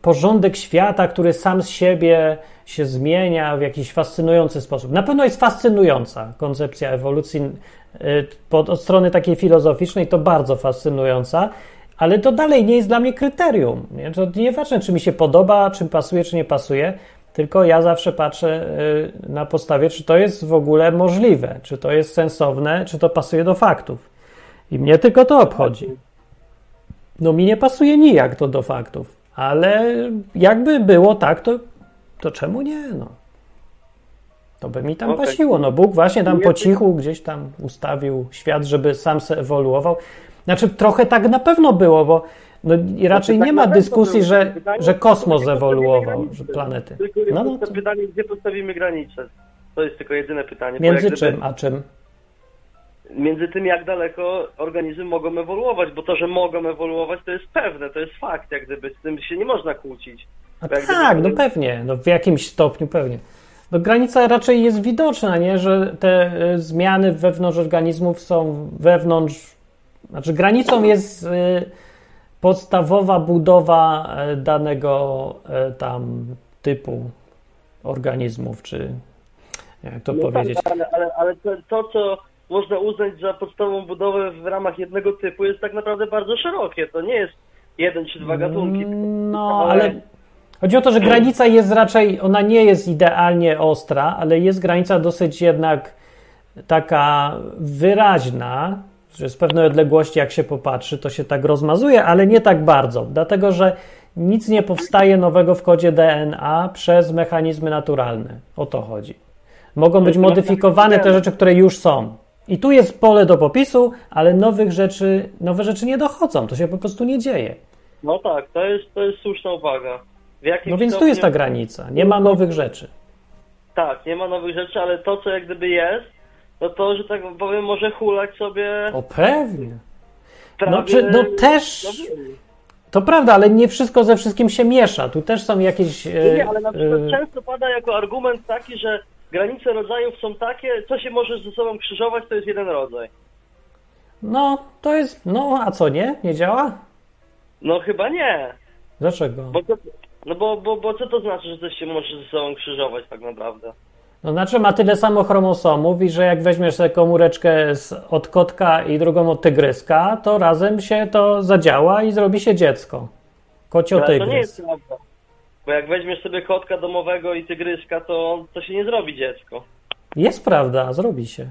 porządek świata, który sam z siebie się zmienia w jakiś fascynujący sposób. Na pewno jest fascynująca koncepcja ewolucji y, pod, od strony takiej filozoficznej, to bardzo fascynująca, ale to dalej nie jest dla mnie kryterium. Nie? To nieważne, czy mi się podoba, czy pasuje, czy nie pasuje, tylko ja zawsze patrzę y, na podstawie, czy to jest w ogóle możliwe, czy to jest sensowne, czy to pasuje do faktów. I mnie tylko to obchodzi. No mi nie pasuje nijak to do faktów, ale jakby było tak, to, to czemu nie? No. To by mi tam Okej. pasiło. No Bóg właśnie tam po cichu gdzieś tam ustawił świat, żeby sam se ewoluował. Znaczy trochę tak na pewno było, bo no, i raczej tak nie ma dyskusji, że, Pytanie, że kosmos ewoluował, że planety. Tylko jest No, no, to pytanie, gdzie postawimy granicę. To jest tylko jedyne pytanie. między gdyby- czym a czym? Między tym, jak daleko organizmy mogą ewoluować, bo to, że mogą ewoluować, to jest pewne, to jest fakt, jak gdyby z tym się nie można kłócić. A tak, gdyby- no pewnie, no w jakimś stopniu pewnie. No granica raczej jest widoczna, nie? że te y, zmiany wewnątrz organizmów są wewnątrz, znaczy granicą jest y, podstawowa budowa y, danego y, tam typu organizmów, czy jak to No powiedzieć. Tak, ale, ale, ale to, to, co można uznać za podstawową budowę w ramach jednego typu, jest tak naprawdę bardzo szerokie. To nie jest jeden czy dwa gatunki. No, ale chodzi o to, że granica jest raczej, ona nie jest idealnie ostra, ale jest granica dosyć jednak taka wyraźna, z pewnej odległości, jak się popatrzy, to się tak rozmazuje, ale nie tak bardzo, dlatego że nic nie powstaje nowego w kodzie DNA przez mechanizmy naturalne. O to chodzi. Mogą być modyfikowane te rzeczy, które już są. I tu jest pole do popisu, ale nowych rzeczy, nowe rzeczy nie dochodzą. To się po prostu nie dzieje. No tak, to jest, to jest słuszna uwaga. No więc tu jest ta granica. Nie ma nowych rzeczy. Tak, nie ma nowych rzeczy, ale to, co jak gdyby jest, no to, że tak powiem, może hulać sobie O pewnie. prawie... No, czy, no też. To prawda, ale nie wszystko ze wszystkim się miesza. Tu też są jakieś. Nie, e, nie, ale na przykład e, często pada jako argument taki, że granice rodzajów są takie, co się może ze sobą krzyżować, to jest jeden rodzaj. No, to jest. No, a co nie? Nie działa? No chyba nie. Dlaczego? Bo to, no bo, bo, bo co to znaczy, że coś się może ze sobą krzyżować tak naprawdę? No, znaczy ma tyle samo chromosomów i że jak weźmiesz sobie komóreczkę z, od kotka i drugą od tygryska, to razem się to zadziała i zrobi się dziecko. Kocio Ale to nie tygrys. jest prawda. Bo jak weźmiesz sobie kotka domowego i tygryska, to, to się nie zrobi dziecko. Jest prawda, zrobi się.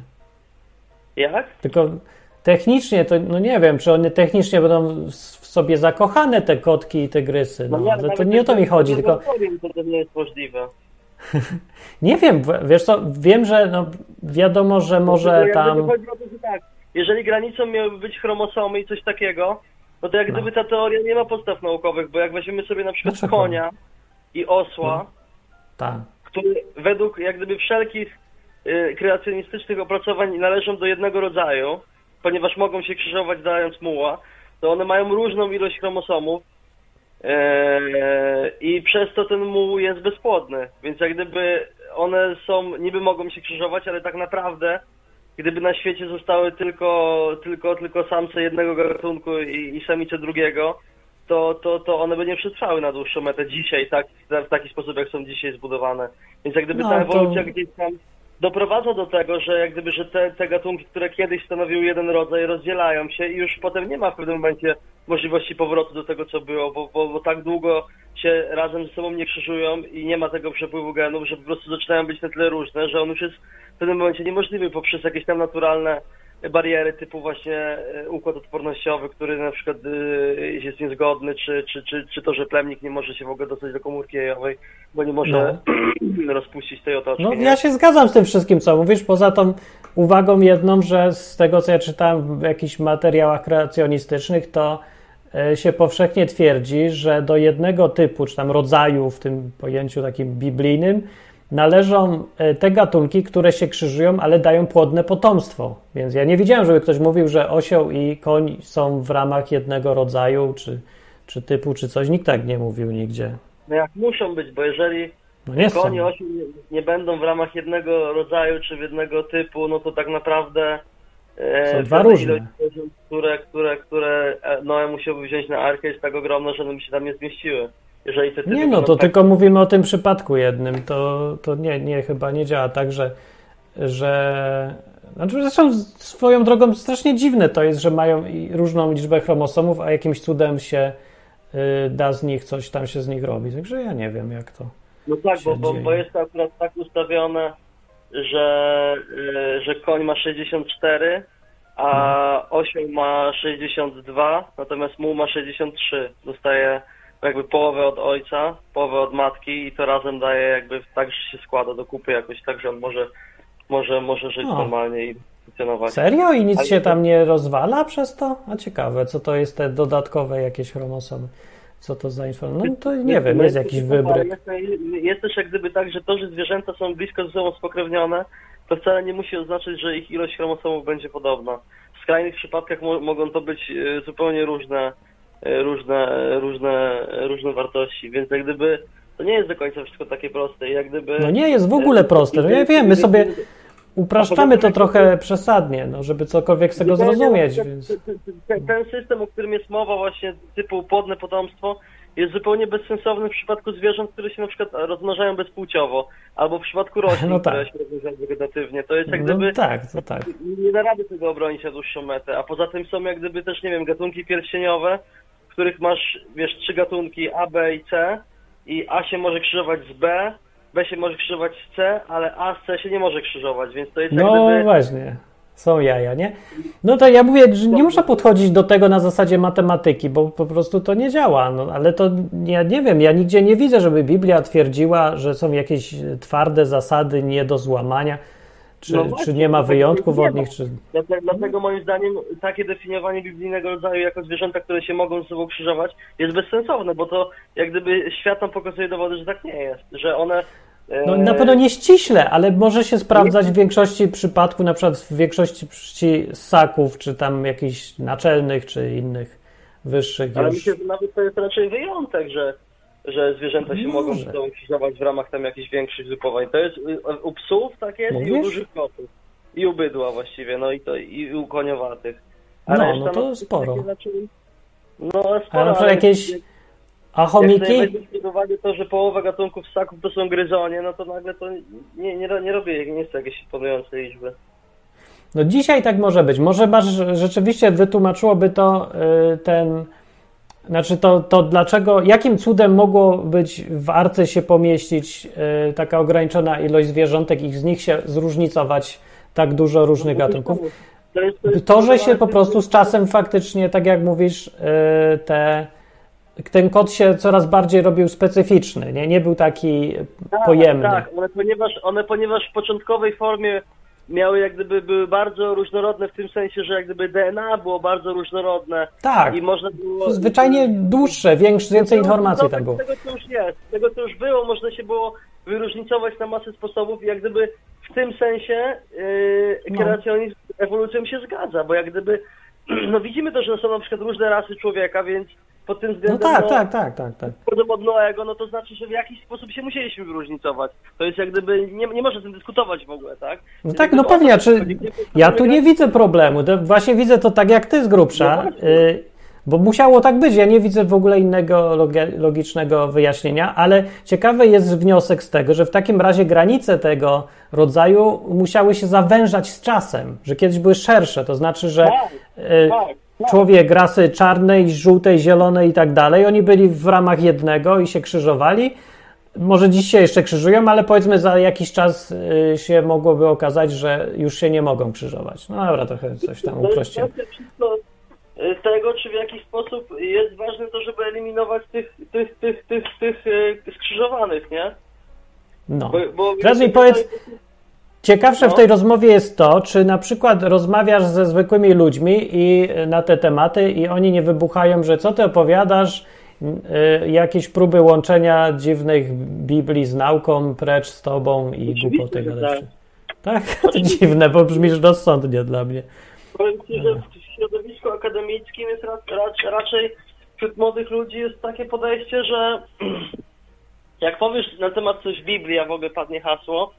Jak? Tylko technicznie to, no nie wiem, czy one technicznie będą w sobie zakochane, te kotki i tygrysy. No, nie, ale to nie o to mi chodzi, tylko powiem, to, to nie jest możliwe. nie wiem, wiesz co, wiem, że no, wiadomo, że może Dlatego jak tam... to, że tak, jeżeli granicą miałyby być chromosomy i coś takiego, no to jak No. gdyby ta teoria nie ma podstaw naukowych, bo jak weźmiemy sobie na przykład Dlaczego? konia i osła, Tak. które według jak gdyby wszelkich y, kreacjonistycznych opracowań należą do jednego rodzaju, ponieważ mogą się krzyżować dając muła, to one mają różną ilość chromosomów i przez to ten muł jest bezpłodny. Więc jak gdyby one są, niby mogą się krzyżować, ale tak naprawdę gdyby na świecie zostały tylko, tylko, tylko samce jednego gatunku i, i samice drugiego, to, to, to one by nie przetrwały na dłuższą metę dzisiaj, tak, w taki sposób, jak są dzisiaj zbudowane. Więc jak gdyby No, ta to- ewolucja gdzieś tam doprowadza do tego, że jak gdyby, że te, te gatunki, które kiedyś stanowiły jeden rodzaj, rozdzielają się i już potem nie ma w pewnym momencie możliwości powrotu do tego, co było, bo, bo, bo tak długo się razem ze sobą nie krzyżują i nie ma tego przepływu genów, że po prostu zaczynają być na tyle różne, że on już jest w pewnym momencie niemożliwy poprzez jakieś tam naturalne bariery typu właśnie e, układ odpornościowy, który na przykład e, jest niezgodny, czy, czy, czy, czy to, że plemnik nie może się w ogóle dostać do komórki jajowej, bo nie może rozpuścić tej otoczki. No nie? ja się zgadzam z tym wszystkim, co mówisz, poza tą uwagą jedną, że z tego, co ja czytałem w jakichś materiałach kreacjonistycznych, to e, się powszechnie twierdzi, że do jednego typu, czy tam rodzaju w tym pojęciu takim biblijnym, należą e, te gatunki, które się krzyżują, ale dają płodne potomstwo. Więc ja nie widziałem, żeby ktoś mówił, że osioł i koń są w ramach jednego rodzaju, czy, czy typu, czy coś. Nikt tak nie mówił nigdzie. No jak muszą być, bo jeżeli No nie konie i osioł nie, nie będą w ramach jednego rodzaju czy w jednego typu, no to tak naprawdę e, Są dwa różne. ilość które, które, które e, Noe musiałby wziąć na arkę jest tak ogromna, że one by się tam nie zmieściły. Jeżeli te typy Nie, no to tak- tylko mówimy o tym przypadku jednym. To, to nie, nie, chyba nie działa tak, że, że. Znaczy, zresztą swoją drogą strasznie dziwne to jest, że mają różną liczbę chromosomów, a jakimś cudem się y, da z nich coś tam się z nich robi. Także ja nie wiem, jak to. No tak, bo, bo, bo jest to akurat tak ustawione, że, y, że koń ma 64, a osioł ma 62, natomiast muł ma 63. Dostaje jakby połowę od ojca, połowę od matki i to razem daje jakby tak, że się składa do kupy jakoś tak, że on może, może, może żyć O. normalnie i funkcjonować. Serio? I nic się to- tam nie rozwala przez to? A ciekawe, co to jest te dodatkowe jakieś chromosomy? Co to za informacja? No to nie wiem, jest jakiś wybryk. Jest, też jak gdyby tak, że to, że zwierzęta są blisko ze sobą spokrewnione, to wcale nie musi oznaczać, że ich ilość chromosomów będzie podobna. W skrajnych przypadkach mo mogą to być e, zupełnie różne, różne, e, różne, e, różne wartości, więc jak gdyby to nie jest do końca wszystko takie proste. Jak gdyby, No nie jest w ogóle proste. No ja wiem, my sobie upraszczamy to trochę przesadnie, no, żeby cokolwiek z tego zrozumieć. Więc... Ten, system, o którym jest mowa właśnie typu płodne potomstwo, jest zupełnie bezsensowny w przypadku zwierząt, które się na przykład rozmnażają bezpłciowo, albo w przypadku roślin, No tak. które się rozmnażają wegetatywnie. To jest jak No gdyby tak, to tak. nie da rady tego obronić na dłuższą metę. A poza tym są jak gdyby też, nie wiem, gatunki pierścieniowe, w których masz, wiesz, trzy gatunki A, B i C i A się może krzyżować z B, B się może krzyżować z C, ale A z C się nie może krzyżować, więc to jest No gdyby... właśnie, są jaja, nie? No to ja mówię, że nie można podchodzić do tego na zasadzie matematyki, bo po prostu to nie działa. No, ale to ja nie wiem, ja nigdzie nie widzę, żeby Biblia twierdziła, że są jakieś twarde zasady nie do złamania, czy, No właśnie, czy nie ma wyjątków nie od nich, czy... Dlatego, moim zdaniem takie definiowanie biblijnego rodzaju jako zwierzęta, które się mogą ze sobą krzyżować, jest bezsensowne, bo to jak gdyby świat nam pokazuje dowody, że tak nie jest, że one... e, No na pewno nie ściśle, ale może się sprawdzać w większości przypadków, na przykład w większości ssaków, czy tam jakichś naczelnych, czy innych wyższych Ale już. myślę, że nawet to jest raczej wyjątek, że, że zwierzęta się mogą ze sobą krzyżować w ramach tam jakichś większych zgrupowań. To jest y, u psów tak jest i u Mówisz? dużych kotów. I u bydła właściwie, no i to i u koniowatych. No, reszta, no to takie sporo. raczej- No sporo, A ale jakieś jak- A Jak chomiki? weźmiesz pod uwagę to, że połowa gatunków ssaków to są gryzonie, no to nagle to nie, nie, nie robię, nie są jakieś imponujące liczby. No dzisiaj tak może być. Może masz rzeczywiście wytłumaczyłoby to y, ten. Znaczy to, to dlaczego, jakim cudem mogło być w arce się pomieścić y, taka ograniczona ilość zwierzątek i z nich się zróżnicować tak dużo różnych gatunków? To, że się po prostu z czasem faktycznie, tak jak mówisz, y, te, ten kod się coraz bardziej robił specyficzny, nie, nie był taki Tak, pojemny. Tak, one ponieważ, one ponieważ w początkowej formie miały jak gdyby były bardzo różnorodne w tym sensie, że jak gdyby DNA było bardzo różnorodne Tak, i można było... zwyczajnie dłuższe, większe, więcej informacji tam było. Z tego, co już jest, z tego, co już było, można się było wyróżnicować na masę sposobów i jak gdyby w tym sensie yy, No. kreacjonizm z ewolucją się zgadza, bo jak gdyby no widzimy to, że są na przykład różne rasy człowieka, więc pod tym No względem tak, no, tak, tak, tak, tak. od Noego, no to znaczy, że w jakiś sposób się musieliśmy wyróżnicować. To jest jak gdyby, nie, nie można z tym dyskutować w ogóle, tak? No tak, no pewnie, to czy ja tu nie polega- widzę problemu. Właśnie widzę to tak jak ty z grubsza. No. Y, Bo musiało tak być. Ja nie widzę w ogóle innego logi- logicznego wyjaśnienia, ale ciekawy jest wniosek z tego, że w takim razie granice tego rodzaju musiały się zawężać z czasem, że kiedyś były szersze. To znaczy, że e, tak, człowiek rasy czarnej, żółtej, zielonej i tak dalej, oni byli w ramach jednego i się krzyżowali. Może dziś się jeszcze krzyżują, ale powiedzmy za jakiś czas y, się mogłoby okazać, że już się nie mogą krzyżować. No dobra, trochę coś tam jest uprościłem. y, tego, czy w jakiś sposób jest ważne to, żeby eliminować tych, tych, tych, tych, tych y, skrzyżowanych, nie? No. Bo, bo Teraz mi powiedz, ciekawsze w No. tej rozmowie jest to, czy na przykład rozmawiasz ze zwykłymi ludźmi i y, na te tematy i oni nie wybuchają, że co ty opowiadasz, y, jakieś próby łączenia dziwnych Biblii z nauką, precz z tobą i głupoty że gadasz. Tak? To dziwne, bo brzmisz rozsądnie dla mnie. Powiem Ci, że w środowisku akademickim jest ra, ra, raczej wśród młodych ludzi jest takie podejście, że jak powiesz na temat coś w Biblii, a w ogóle padnie hasło,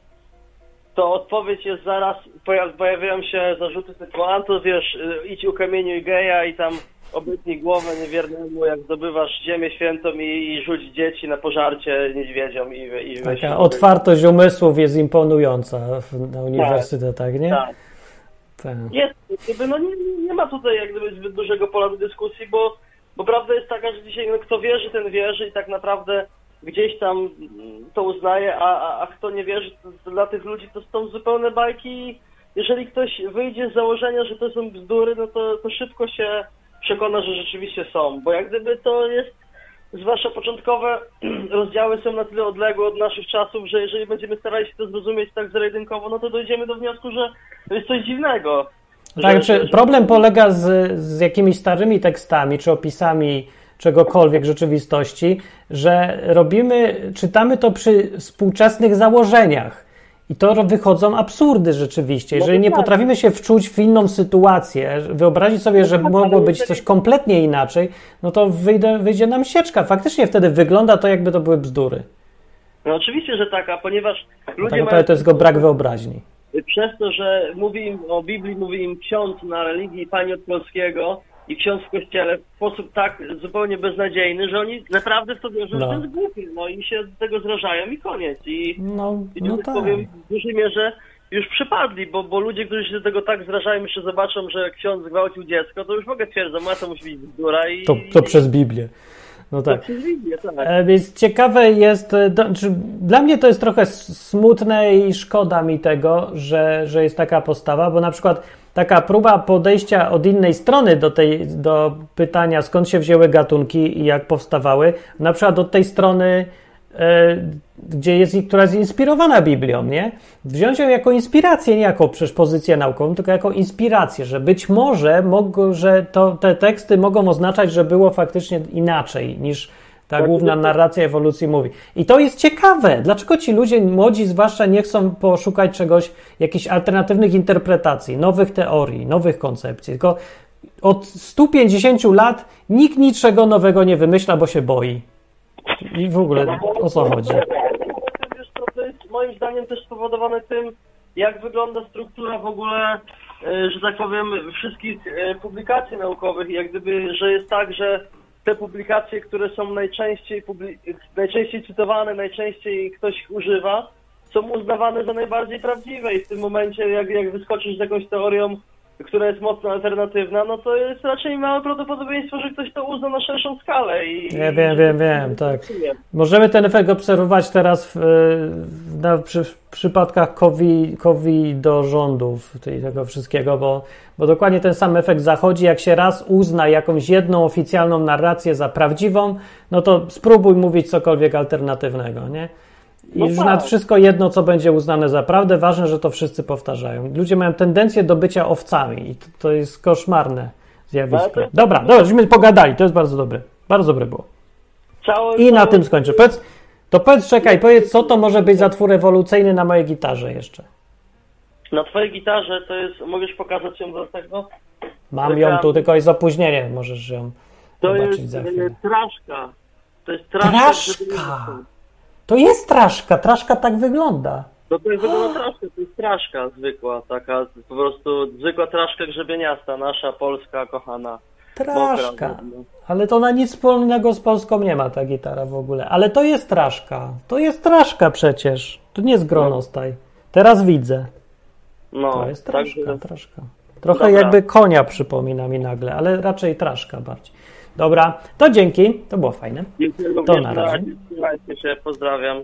to odpowiedź jest zaraz, pojaw, pojawiają się zarzuty typu, a to wiesz, y, idź ukamieniuj geja i tam obetnij głowę niewiernemu, jak zdobywasz ziemię świętą i, i rzuć dzieci na pożarcie niedźwiedziom i, i Taka otwartość umysłów jest imponująca na uniwersytetach, nie? Tak. Tak. Jest, jakby no nie, nie ma tutaj jak gdyby zbyt dużego pola do dyskusji, bo, bo prawda jest taka, że dzisiaj no, kto wierzy, ten wierzy i tak naprawdę gdzieś tam to uznaje, a, a, a kto nie wierzy, to, dla tych ludzi to są zupełne bajki. Jeżeli ktoś wyjdzie z założenia, że to są bzdury, no to, to szybko się przekona, że rzeczywiście są, bo jak gdyby to jest zwłaszcza początkowe rozdziały są na tyle odległe od naszych czasów, że jeżeli będziemy starali się to zrozumieć tak zero-jedynkowo, no to dojdziemy do wniosku, że to jest coś dziwnego. Tak, Że- że- problem polega z, z jakimiś starymi tekstami, czy opisami czegokolwiek rzeczywistości, że robimy, czytamy to przy współczesnych założeniach. I to wychodzą absurdy rzeczywiście. Jeżeli nie tak. potrafimy się wczuć w inną sytuację, wyobrazić sobie, że tak, mogło być coś kompletnie inaczej, no to wyjdzie, wyjdzie nam sieczka. Faktycznie wtedy wygląda to, jakby to były bzdury. No oczywiście, że tak, a ponieważ Tak ludzie naprawdę mają to jest tylko brak wyobraźni. przez to, że mówi im o Biblii, mówi im ksiądz na religii pani od polskiego i ksiądz w kościele w sposób tak zupełnie beznadziejny, że oni naprawdę w to wierzą, No. że to jest głupie, no i się do tego zrażają i koniec. I, No, i no że tak. powiem, w dużej mierze już przypadli, bo, bo ludzie, którzy się do tego tak zrażają, jeszcze zobaczą, że ksiądz zgwałcił dziecko, to już ogóle twierdzą, a to musi być bzdura i... To, to przez Biblię. No to tak. przez Biblię, tak. E, Więc ciekawe jest, e, dla mnie to jest trochę smutne i szkoda mi tego, że, że jest taka postawa, bo na przykład taka próba podejścia od innej strony do, tej, do pytania, skąd się wzięły gatunki i jak powstawały, na przykład od tej strony, e, gdzie jest, która jest inspirowana Biblią, nie? Wziąć ją jako inspirację, nie jako pozycję naukową, tylko jako inspirację, że być może, mogą, że to, te teksty mogą oznaczać, że było faktycznie inaczej niż ta główna narracja ewolucji mówi. I to jest ciekawe. Dlaczego ci ludzie młodzi zwłaszcza nie chcą poszukać czegoś, jakichś alternatywnych interpretacji, nowych teorii, nowych koncepcji, tylko od 150 lat nikt niczego nowego nie wymyśla, bo się boi. I w ogóle o co chodzi? Wiesz to jest moim zdaniem też spowodowane tym, jak wygląda struktura w ogóle, e, że tak powiem, wszystkich e, publikacji naukowych. Jak gdyby, że jest tak, że te publikacje, które są najczęściej, najczęściej cytowane, najczęściej ktoś ich używa, są uznawane za najbardziej prawdziwe i w tym momencie, jak, jak wyskoczysz z jakąś teorią, która jest mocno alternatywna, no to jest raczej małe prawdopodobieństwo, że ktoś to uzna na szerszą skalę. I, Ja wiem, wiem, wiem, tak. Możemy ten efekt obserwować teraz w, w, na, przy, w przypadkach COVID, COVID do rządów i tego wszystkiego, bo, bo dokładnie ten sam efekt zachodzi. Jak się raz uzna jakąś jedną oficjalną narrację za prawdziwą, no to spróbuj mówić cokolwiek alternatywnego, nie? I No już tak. nad wszystko jedno, co będzie uznane za prawdę, ważne, że to wszyscy powtarzają. Ludzie mają tendencję do bycia owcami i to, to jest koszmarne zjawisko. to jest- Dobra, dobra, żeśmy pogadali, to jest bardzo dobre. Bardzo dobre było. I na tym skończę. Powiedz, to powiedz, czekaj, powiedz, co to może być za twór ewolucyjny na mojej gitarze jeszcze. Na twojej gitarze to jest, możesz pokazać ją do tego? Mam ją tu, tylko jest opóźnienie, możesz ją To zobaczyć jest za e, chwilę. traszka. To jest traszka. Traszka! To jest traszka, traszka tak wygląda. No to jest wygląda traszka, to jest traszka zwykła, taka po prostu zwykła traszka grzebieniasta, nasza, polska, kochana. Traszka. no. Ale to ona nic wspólnego z Polską nie ma, ta gitara w ogóle. Ale to jest traszka. To jest traszka przecież. To nie jest gronostaj. Teraz widzę. No, To jest traszka, także traszka. Trochę Dobra. jakby konia przypomina mi nagle, ale raczej traszka bardziej. Dobra, to dzięki. To było fajne. dziękuję To na razie. Trzymajcie się, pozdrawiam.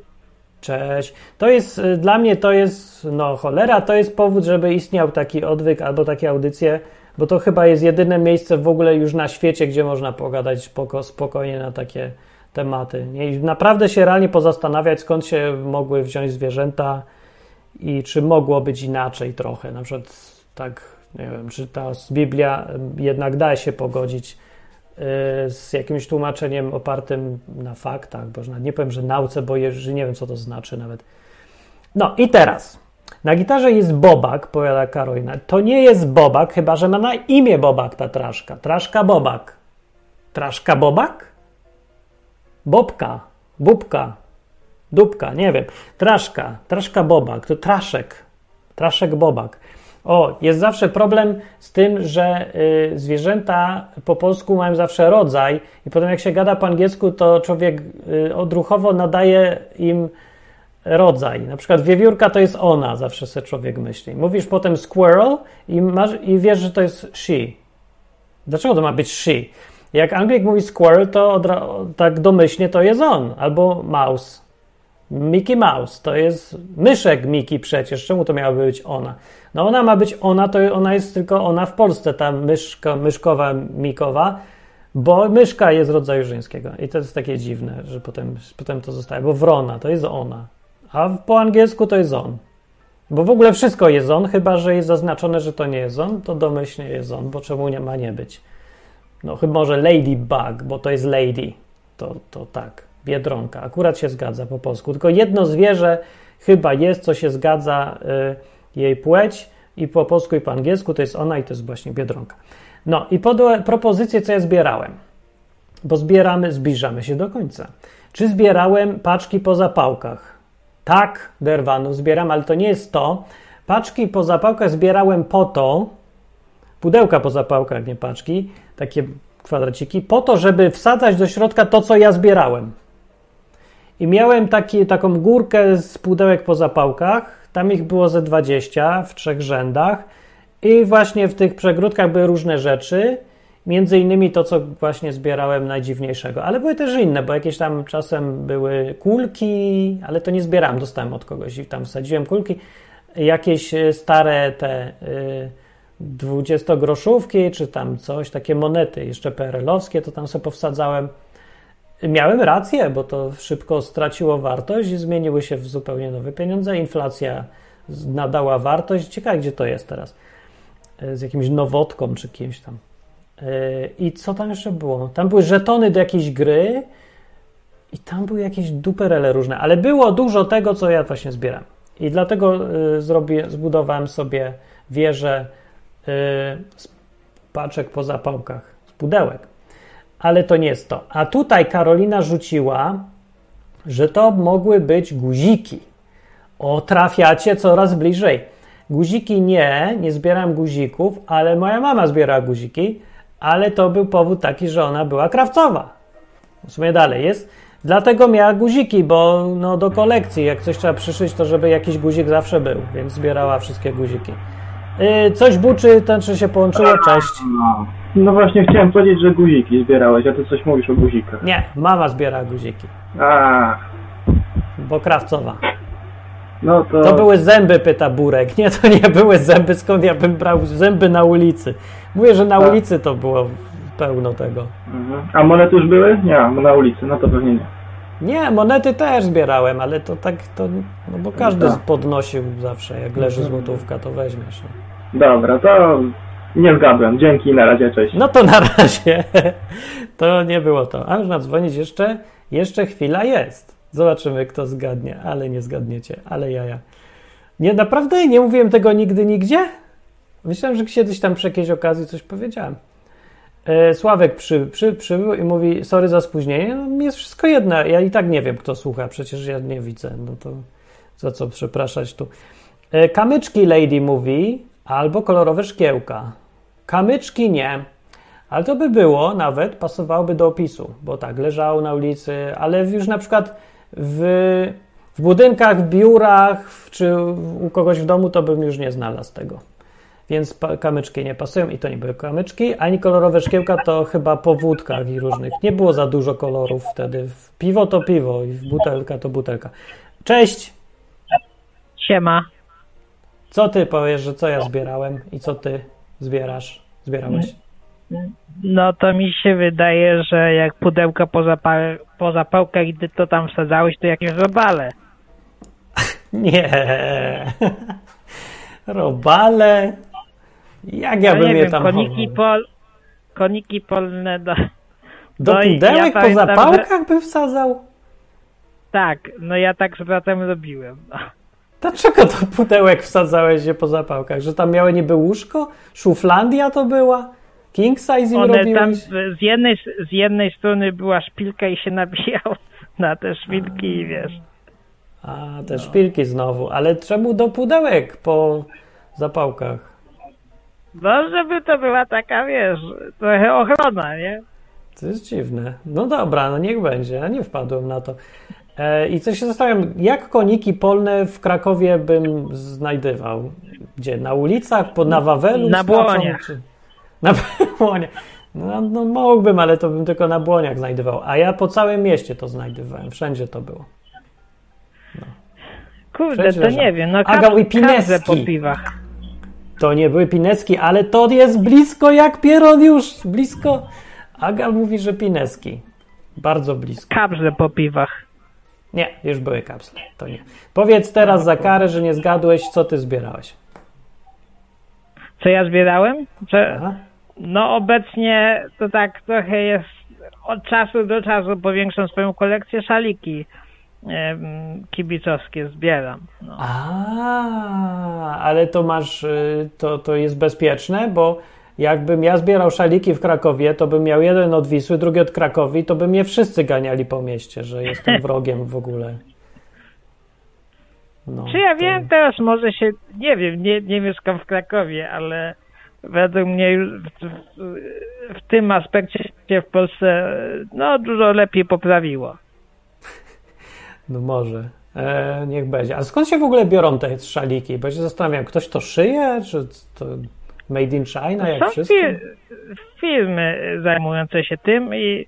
Cześć. To jest, y, dla mnie to jest, no cholera, to jest powód, żeby istniał taki odwyk albo takie audycje, bo to chyba jest jedyne miejsce w ogóle już na świecie, gdzie można pogadać spoko, spokojnie na takie tematy. Nie? I naprawdę się realnie pozastanawiać, skąd się mogły wziąć zwierzęta i czy mogło być inaczej trochę. Na przykład tak, nie wiem, czy ta Biblia jednak da się pogodzić z jakimś tłumaczeniem opartym na faktach, bo nie powiem, że nauce, bo nie wiem, co to znaczy nawet. No i teraz. Na gitarze jest Bobak, powiada Karolina. To nie jest Bobak, chyba że ma na imię Bobak ta traszka. Traszka Bobak. Traszka Bobak? Bobka, Bubka, Dubka, nie wiem. Traszka, Traszka Bobak, to Traszek, Traszek Bobak. O, jest zawsze problem z tym, że y, zwierzęta po polsku mają zawsze rodzaj i potem jak się gada po angielsku, to człowiek y, odruchowo nadaje im rodzaj. Na przykład wiewiórka to jest ona, zawsze sobie człowiek myśli. Mówisz potem squirrel i, masz, i wiesz, że to jest she. Dlaczego to ma być she? Jak Anglik mówi squirrel, to tak domyślnie to jest on, albo mouse. Mickey Mouse to jest myszek Mickey przecież. Czemu to miałaby być ona? No ona ma być ona, to ona jest tylko ona w Polsce, ta myszka, myszkowa, mikowa, bo myszka jest rodzaju żeńskiego. I to jest takie dziwne, że potem, potem to zostaje, bo wrona to jest ona, a po angielsku to jest on. Bo w ogóle wszystko jest on, chyba że jest zaznaczone, że to nie jest on, to domyślnie jest on, bo czemu nie ma nie być? No chyba może ladybug, bo to jest lady. To, to tak, biedronka. Akurat się zgadza po polsku. Tylko jedno zwierzę chyba jest, co się zgadza y, jej płeć i po polsku i po angielsku to jest ona i to jest właśnie biedronka. No i podłe propozycje, co ja zbierałem. Bo zbieramy, zbliżamy się do końca. Czy zbierałem paczki po zapałkach? Tak, derwanów zbieram, ale to nie jest to. Paczki po zapałkach zbierałem po to, pudełka po zapałkach, nie paczki, takie kwadraciki, po to, żeby wsadzać do środka to, co ja zbierałem. I miałem taki, taką górkę z pudełek po zapałkach. Tam ich było ze 20 w trzech rzędach. I właśnie w tych przegródkach były różne rzeczy. Między innymi to, co właśnie zbierałem najdziwniejszego. Ale były też inne, bo jakieś tam czasem były kulki, ale to nie zbierałem, dostałem od kogoś i tam wsadziłem kulki. Jakieś e, stare te y, 20-groszówki, czy tam coś, takie monety jeszcze PRL-owskie, to tam sobie powsadzałem. Miałem rację, bo to szybko straciło wartość i zmieniły się w zupełnie nowe pieniądze. Inflacja nadała wartość. Ciekawe, gdzie to jest teraz. E, Z jakimś nowotką czy kimś tam. E, I co tam jeszcze było? Tam były żetony do jakiejś gry i tam były jakieś duperele różne, ale było dużo tego, co ja właśnie zbieram. I dlatego y, zrobię, zbudowałem sobie wieżę z paczek po zapałkach, z pudełek. Ale to nie jest to. A tutaj Karolina rzuciła, że to mogły być guziki. O, trafiacie coraz bliżej. Guziki nie, nie zbieram guzików, ale moja mama zbiera guziki, ale to był powód taki, że ona była krawcowa. W sumie dalej jest. Dlatego miała guziki, bo no, do kolekcji, jak coś trzeba przyszyć, to żeby jakiś guzik zawsze był, więc zbierała wszystkie guziki. Yy, coś buczy, to czy się połączyło? Cześć. No. właśnie chciałem powiedzieć, że guziki zbierałeś, a ty coś mówisz o guzikach. Nie, mama zbiera guziki, A, bo krawcowa. no to... To były zęby, pyta Burek. Nie, to nie były zęby, skąd ja bym brał zęby na ulicy. Mówię, że na Tak. ulicy to było pełno tego. Mhm. A monety już były? Nie, na ulicy, no to pewnie nie. Nie, monety też zbierałem, ale to tak, to, no bo każdy tak. podnosił zawsze, jak leży złotówka, to weźmiesz. No. Dobra, to nie zgadłem. Dzięki, na razie, cześć. No to na razie. To nie było to. A można dzwonić jeszcze. Jeszcze chwila jest. Zobaczymy, kto zgadnie, ale nie zgadniecie. Ale jaja. Nie, naprawdę nie mówiłem tego nigdy, nigdzie? Myślałem, że kiedyś tam przy jakiejś okazji coś powiedziałem. E, Sławek przy, przy, przybył i mówi, sorry za spóźnienie. No, jest wszystko jedno. Ja i tak nie wiem, kto słucha. Przecież ja nie widzę. No to za co przepraszać tu. E, Kamyczki Lady mówi, albo kolorowe szkiełka. Kamyczki nie. Ale to by było nawet, pasowałoby do opisu, bo tak, leżało na ulicy, ale już na przykład w, w budynkach, w biurach czy u kogoś w domu to bym już nie znalazł tego. Więc kamyczki nie pasują i to nie były kamyczki, ani kolorowe szkiełka to chyba po wódkach i różnych. Nie było za dużo kolorów wtedy. Piwo to piwo i butelka to butelka. Cześć! Siema. Co ty powiesz, że co ja zbierałem i co ty zbierasz? Zbierałeś? No to mi się wydaje, że jak pudełka po, zapa- po zapałkach, gdy to tam wsadzałeś, to jakieś robale. Nie. Robale. Jak ja no bym je wiem, tam koniki, pol, koniki polne do... Do no pudełek ja po zapałkach by wsadzał? Tak, no ja tak z bratem robiłem. No. Dlaczego do pudełek wsadzałeś się po zapałkach? Że tam miały niby łóżko? Szuflandia to była? King size im One tam robiłeś? z jednej, z jednej strony była szpilka i się nabijał na te szpilki i wiesz. A, te szpilki znowu. Ale czemu do pudełek po zapałkach? No, żeby to była taka, wiesz, trochę ochrona, nie? To jest dziwne. No dobra, no niech będzie. Ja nie wpadłem na to. E, I coś się zastanawiam, jak koniki polne w Krakowie bym znajdywał? Gdzie? Na ulicach? Pod, na Wawelu? Na błoniach. Czy... Na błoniach. No, no mógłbym, ale to bym tylko na błoniach znajdywał. A ja po całym mieście to znajdywałem. Wszędzie to było. Kurde, Wszędzie to nie wiem, no Agał i każde po Pineski. piwach. To nie były Pineski, ale to jest blisko jak pieron już. Blisko. Aga mówi, że Pineski. Bardzo blisko. Kabrze po piwach. Nie, już były kapsle. To nie. Powiedz teraz za karę, że nie zgadłeś, co ty zbierałeś. Co ja zbierałem? Aha. no obecnie to tak trochę jest od czasu do czasu powiększam swoją kolekcję szaliki kibicowskie zbieram. No. A, ale to masz, y, to, to jest bezpieczne, bo jakbym ja zbierał szaliki w Krakowie, to bym miał jeden od Wisły, drugi od Krakowi, to by mnie wszyscy ganiali po mieście, że jestem wrogiem w ogóle. No, Czy ja to- wiem, teraz może się, nie wiem, nie, nie mieszkam w Krakowie, ale według mnie już w, w, w tym aspekcie się w Polsce no dużo lepiej poprawiło. No może. E, niech będzie. A skąd się w ogóle biorą te szaliki? Bo się zastanawiam, ktoś to szyje, czy to made in China, jak Są wszystko? fi- firmy zajmujące się tym i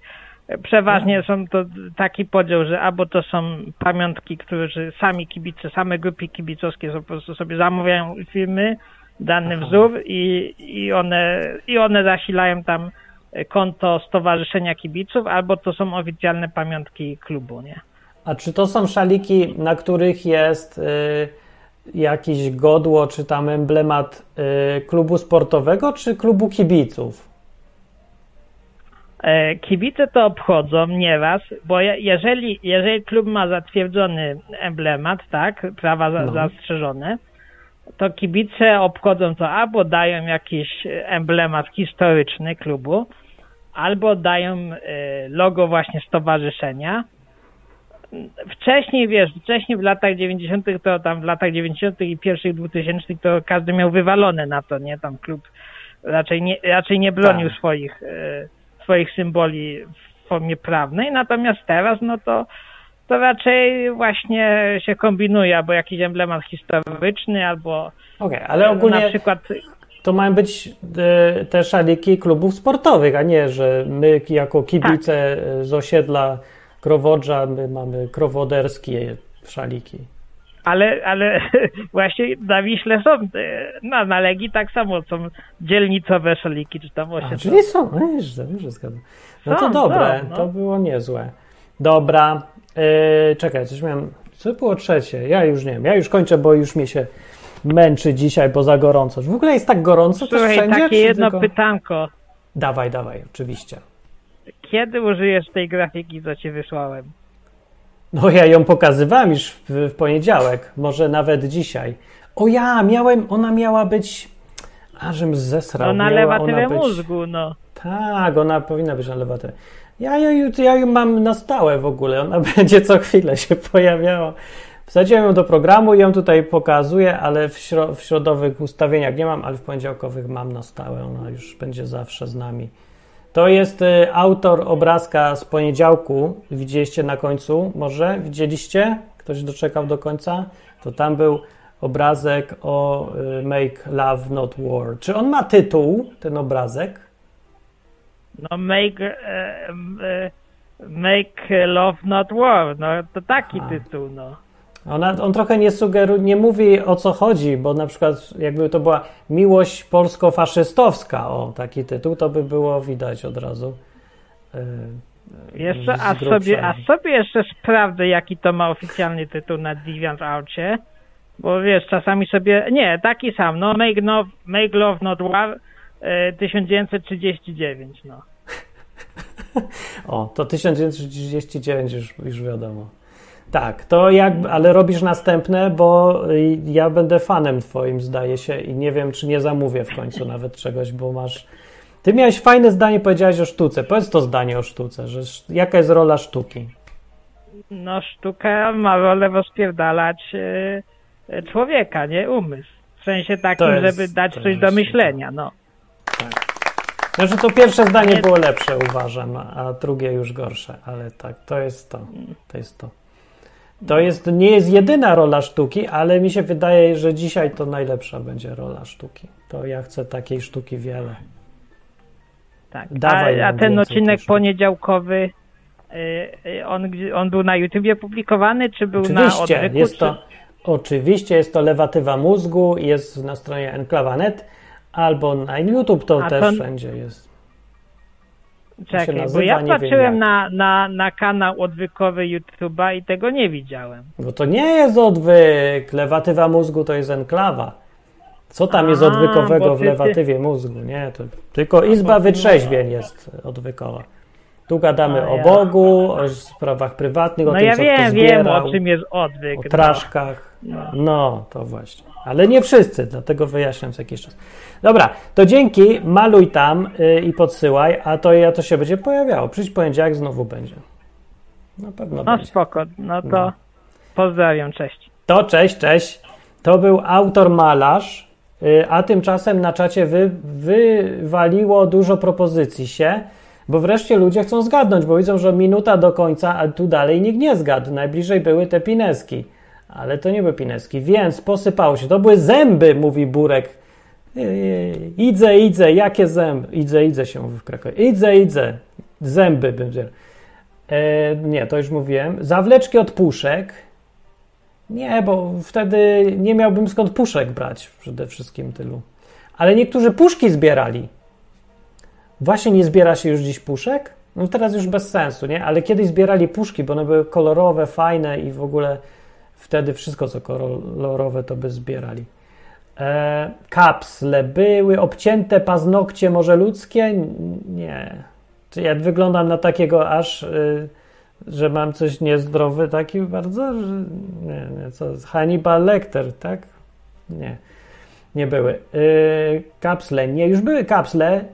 przeważnie są to taki podział, że albo to są pamiątki, które sami kibice, same grupy kibicowskie po prostu sobie zamawiają u firmy dany Aha. wzór i, i, one, i one zasilają tam konto Stowarzyszenia Kibiców, albo to są oficjalne pamiątki klubu, nie? A czy to są szaliki, na których jest y, jakieś godło, czy tam emblemat y, klubu sportowego, czy klubu kibiców? E, Kibice to obchodzą nieraz, bo je- jeżeli, jeżeli klub ma zatwierdzony emblemat, tak, prawa za, No. zastrzeżone, to kibice obchodzą to albo dają jakiś emblemat historyczny klubu, albo dają e, logo właśnie stowarzyszenia. Wcześniej, wiesz, wcześniej w latach 90. to tam w latach 90. i pierwszych 2000 to każdy miał wywalone na to, nie? Tam klub raczej nie, raczej nie bronił Tak. swoich, e, swoich symboli w formie prawnej, natomiast teraz no to to raczej właśnie się kombinuje, albo jakiś emblemat historyczny, albo Okej, ale na ogólnie przykład to mają być y, te szaliki klubów sportowych, a nie, że my jako kibice y, z osiedla Krowodrza, my mamy krowoderskie szaliki. Ale, ale właśnie na Wiśle są, na, na Legii tak samo są dzielnicowe szaliki, czy tam A, osiedlowe. czyli są, no, już, już zgadzam. No to Są, dobre, są, no. to było niezłe. Dobra, yy, czekaj, coś miałem, co było trzecie? Ja już nie wiem, ja już kończę, bo już mi się męczy dzisiaj, bo za gorąco. W ogóle jest tak gorąco też Słuchaj, wszędzie? takie jedno tylko... pytanko. Dawaj, dawaj, oczywiście. Kiedy użyjesz tej grafiki, co ci wysłałem? No ja ją pokazywałem już w, w poniedziałek, może nawet dzisiaj. O ja, miałem, ona miała być, a żem zesrał. Nalewa ona tyle być- mózgu, no. Tak, ona powinna być na lewatę. Ja, ja, ją- ja ją mam na stałe w ogóle, ona będzie co chwilę się pojawiała. Wsadziłem ją do programu i ją tutaj pokazuję, ale w, śro- w środowych ustawieniach nie mam, ale w poniedziałkowych mam na stałe. Ona już będzie zawsze z nami. To jest y, autor obrazka z poniedziałku. Widzieliście na końcu? Może widzieliście? Ktoś doczekał do końca? To tam był obrazek o y, Make Love Not War. Czy on ma tytuł, ten obrazek? No make, e, make love not war, no to taki A. tytuł, no. Ona, on trochę nie sugeruje, nie mówi o co chodzi, bo na przykład jakby to była miłość polsko-faszystowska, o taki tytuł, to by było widać od razu. y, Jeszcze, a sobie, a sobie jeszcze sprawdzę, jaki to ma oficjalny tytuł na DeviantArcie, bo wiesz, czasami sobie, nie, taki sam, no Make, no, make Love Not War e, 1939, no. O, to 1939 już, już wiadomo. Tak, to jak, ale robisz następne, bo y, ja będę fanem twoim, zdaje się, i nie wiem, czy nie zamówię w końcu nawet czegoś, bo masz... Ty miałeś fajne zdanie, powiedziałeś o sztuce. Powiedz to zdanie o sztuce, że jaka jest rola sztuki? No sztuka ma rolę rozpierdalać e, człowieka, nie umysł. W sensie takim, jest- żeby dać coś do myślenia, no. Znaczy to pierwsze zdanie Nie- było lepsze, uważam, a drugie już gorsze, ale tak, to jest to. To jest to. To jest, nie jest jedyna rola sztuki, ale mi się wydaje, że dzisiaj to najlepsza będzie rola sztuki. To ja chcę takiej sztuki wiele. Tak. Dawaj a, a ten odcinek poniedziałkowy, y, y, on, on był na YouTubie publikowany, czy był na Oczywiście odwyku? jest to, oczywiście jest to lewatywa mózgu, jest na stronie enklawa.net albo na YouTube to A też to- wszędzie jest. Czekaj, bo nazywa, ja nie wiem patrzyłem na, na, na kanał odwykowy YouTube'a i tego nie widziałem. Bo to nie jest odwyk. Lewatywa mózgu to jest enklawa. Co tam jest A, odwykowego bo w ty- ty- lewatywie mózgu? Nie, to tylko Izba Wytrzeźwień jest odwykowa. Tu gadamy A, o ja. Bogu, o sprawach prywatnych, o No tym, ja co wiem, kto wiem o czym jest odwyk. o no. traszkach. No. No, to właśnie. Ale nie wszyscy, dlatego wyjaśniam co jakiś czas. Dobra, to dzięki, maluj tam y, i podsyłaj, a to ja to się będzie pojawiało. Przyjdź poniedziałek znowu będzie. Na pewno No będzie. spoko, no to No. pozdrawiam, cześć. To cześć, cześć. To był autor malarz, y, a tymczasem na czacie wy, wywaliło dużo propozycji się, bo wreszcie ludzie chcą zgadnąć, bo widzą, że minuta do końca, a tu dalej nikt nie zgadł. Najbliżej były te pineski, ale to nie były pineski, więc posypało się. To były zęby, mówi Burek. Yy, Idzę, idzę, jakie zęby? Idzę, idzę się mówi w Krakowie. Idzę, idzę. Zęby będzie. E, nie, to już mówiłem. Zawleczki od puszek. Nie, bo wtedy nie miałbym skąd puszek brać przede wszystkim tylu. Ale niektórzy puszki zbierali. Właśnie nie zbiera się już dziś puszek? No teraz już bez sensu, nie? Ale kiedyś zbierali puszki, bo one były kolorowe, fajne i w ogóle wtedy wszystko, co kolorowe, to by zbierali. E, kapsle były, obcięte paznokcie może ludzkie? Nie. Czy ja wyglądam na takiego aż... Y, że mam coś niezdrowy taki bardzo, że nie, nie, co, Hannibal Lecter, tak? Nie, nie były. Yy, kapsle, nie, już były kapsle,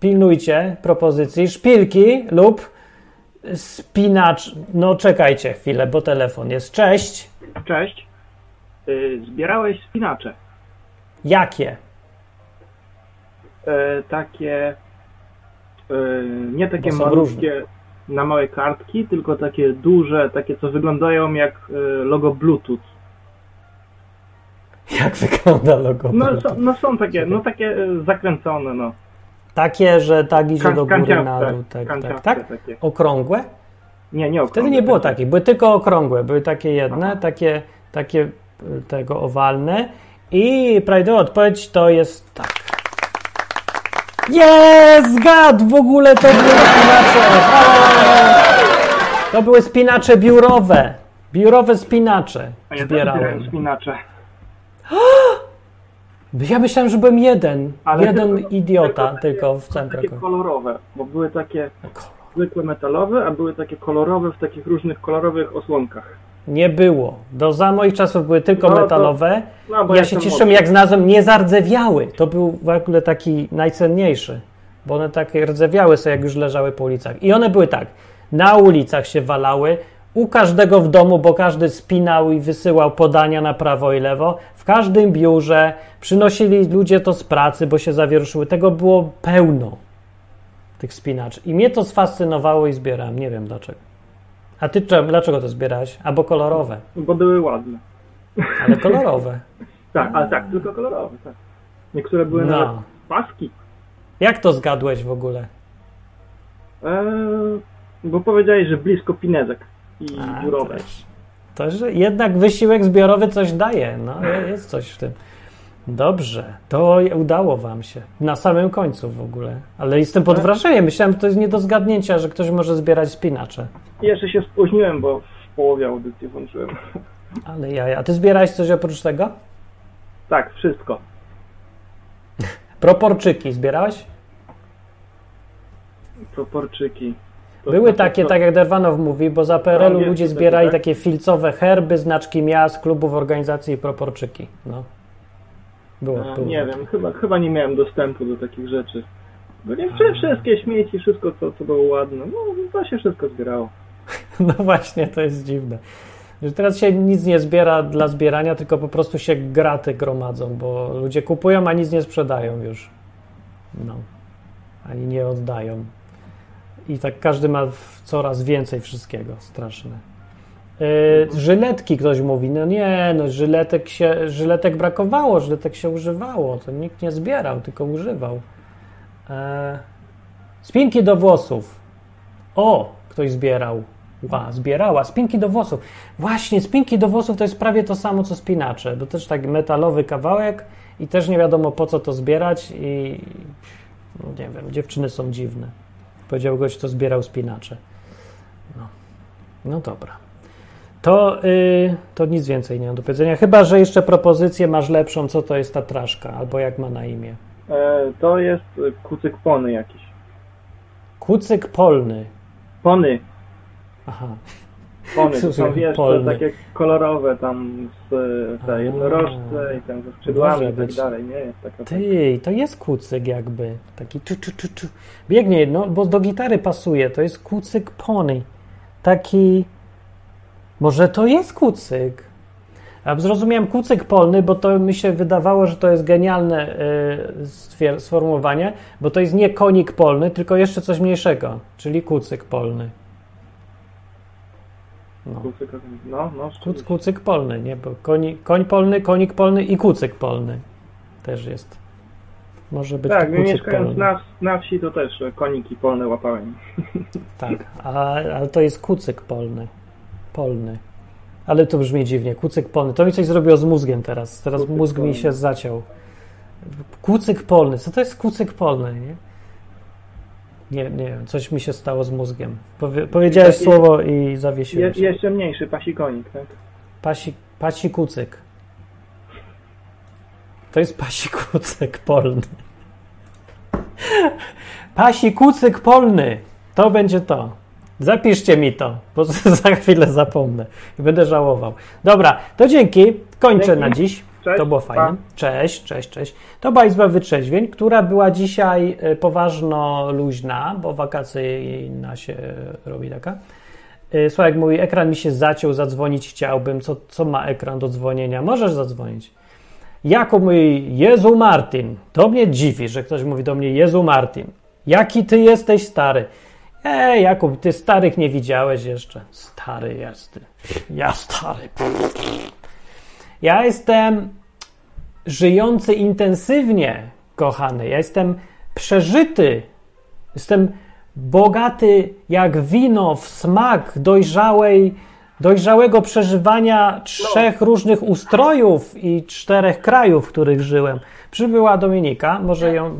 pilnujcie propozycji, szpilki lub spinacz, no czekajcie chwilę, bo telefon jest, cześć, Cześć. Y, Zbierałeś spinacze. jakie? E, takie. e, nie takie malutkie na małe kartki, tylko takie duże, takie co wyglądają jak logo Bluetooth. Jak wygląda logo? No, są, no są takie, no takie zakręcone, no. Takie, że tak idzie do góry, na dół, tak, tak, tak? Okrągłe? Nie, nie Wtedy okrągłe, nie było takie. takich, były tylko okrągłe, były takie jedne, Aha. takie, takie y, tego owalne i prawidłowa odpowiedź to jest tak. Jest! Zgadł! W ogóle to były spinacze! To były spinacze biurowe. Biurowe spinacze ja zbierałem. zbierałem spinacze. Ja myślałem, że byłem jeden. Ale jeden tylko- idiota takie- tylko w całym Takie kolorowe, bo były takie zwykłe metalowe, a były takie kolorowe w takich różnych kolorowych osłonkach. Nie było. Do za moich czasów były tylko No to- metalowe. no, bo ja jestem się cieszę, młodszy. jak znalazłem, nie zardzewiały. To był w ogóle taki najcenniejszy, bo one takie rdzewiały sobie, jak już leżały po ulicach. I one były tak, na ulicach się walały, u każdego w domu, bo każdy spinał i wysyłał podania na prawo i lewo, w każdym biurze, przynosili ludzie to z pracy, bo się zawieruszyły. Tego było pełno. Tych spinaczy. I mnie to sfascynowało i zbierałem. Nie wiem dlaczego. A ty czem, dlaczego to zbierałeś? Albo kolorowe. Bo były ładne. Ale kolorowe. Tak, ale tak, tylko kolorowe, tak. Niektóre były nawet No. paski. Jak to zgadłeś w ogóle? Eee, bo powiedziałeś, że blisko pinezek i dziurowe. To, że jednak wysiłek zbiorowy coś daje. No, jest coś w tym. Dobrze, to udało wam się. Na samym końcu w ogóle. Ale jestem pod wrażeniem. Myślałem, że to jest nie do zgadnięcia, że ktoś może zbierać spinacze. Jeszcze się spóźniłem, bo w połowie audycji włączyłem. Ale ja, a ty zbierałeś coś oprócz tego? Tak, wszystko. Proporczyki zbierałeś? Proporczyki. To Były znaczy, takie, to- tak jak Derwanow mówi, bo za PRL-u No, wiem, ludzie zbierali tak. takie filcowe herby, znaczki miast, klubów, organizacji i proporczyki. No. Było, A, było. nie wiem, chyba, chyba nie miałem dostępu do takich rzeczy. Bo nie wszystkie śmieci, wszystko co, co było ładne, no to się wszystko zbierało. No właśnie, to jest dziwne. Że teraz się nic nie zbiera dla zbierania, tylko po prostu się graty gromadzą, bo ludzie kupują, a nic nie sprzedają już. No. Ani nie oddają. I tak każdy ma coraz więcej wszystkiego. Straszne. Yy, żyletki ktoś mówi, no nie, no żyletek, się, żyletek brakowało, żyletek się używało, to nikt nie zbierał, tylko używał. E, spinki do włosów. O, ktoś zbierał. Ła, zbierała. Spinki do włosów. Właśnie, spinki do włosów to jest prawie to samo co spinacze. To też tak metalowy kawałek i też nie wiadomo po co to zbierać i no nie wiem, dziewczyny są dziwne. Powiedział gość, kto zbierał spinacze. No, no dobra. To, y, to nic więcej nie mam do powiedzenia. Chyba, że jeszcze propozycję masz lepszą, co to jest ta traszka, albo jak ma na imię. E, to jest kucyk pony jakiś. Kucyk polny. Pony, Aha. pony, to są wiesz, polny. takie kolorowe tam z e, te jednorożce i tam ze skrzydłami i tak dalej, nie? Jest taka Ty, to jest kucyk jakby. Taki czu, czu, czu, czu. Biegnie, no, bo do gitary pasuje. To jest kucyk pony. Taki... Może to jest kucyk? A zrozumiałem kucyk polny, bo to mi się wydawało, że to jest genialne y, sformułowanie, bo to jest nie konik polny, tylko jeszcze coś mniejszego, czyli kucyk polny. No. kucyk, no, no, Kuc, kucyk polny, nie? Bo koni, koń polny, konik polny i kucyk polny też jest. Może być Tak, kucyk mieszkając polny. na, na wsi to też koniki polne łapałem. Tak, a, ale to jest kucyk polny. Polny. Ale to brzmi dziwnie. Kucyk polny. To mi coś zrobiło z mózgiem teraz. Teraz Kucyk mózg mi polny. się zaciął. Kucyk polny. Co to jest kucyk polny, nie? Nie, nie wiem, coś mi się stało z mózgiem. Powie, powiedziałeś słowo i zawiesiłem się. jeszcze mniejszy pasikonik, tak? Pasi, pasi kucyk. To jest pasi kucyk polny. Pasi kucyk polny. To będzie to. Zapiszcie mi to, bo za chwilę zapomnę i będę żałował. Dobra, to dzięki. Kończę Dzięki. na dziś. Cześć, to było pa. fajne. Cześć, cześć, cześć. To była Izba Wytrzeźwień, która była dzisiaj e, poważno luźna, bo wakacyjna się robi taka. Y, Sławek mówi, ekran mi się zaciął, zadzwonić chciałbym. Co, co ma ekran do dzwonienia? Możesz zadzwonić. Jakub mówi, Jezu Martin. To mnie dziwi, że ktoś mówi do mnie, Jezu Martin. Jaki ty jesteś stary? Ej, Jakub, ty starych nie widziałeś jeszcze. Stary jest. ty. Ja stary. Ja jestem żyjący intensywnie, kochany. Ja jestem przeżyty. Jestem bogaty jak wino w smak dojrzałej, dojrzałego przeżywania trzech różnych ustrojów i czterech krajów, w których żyłem. Przybyła Dominika, może ją y,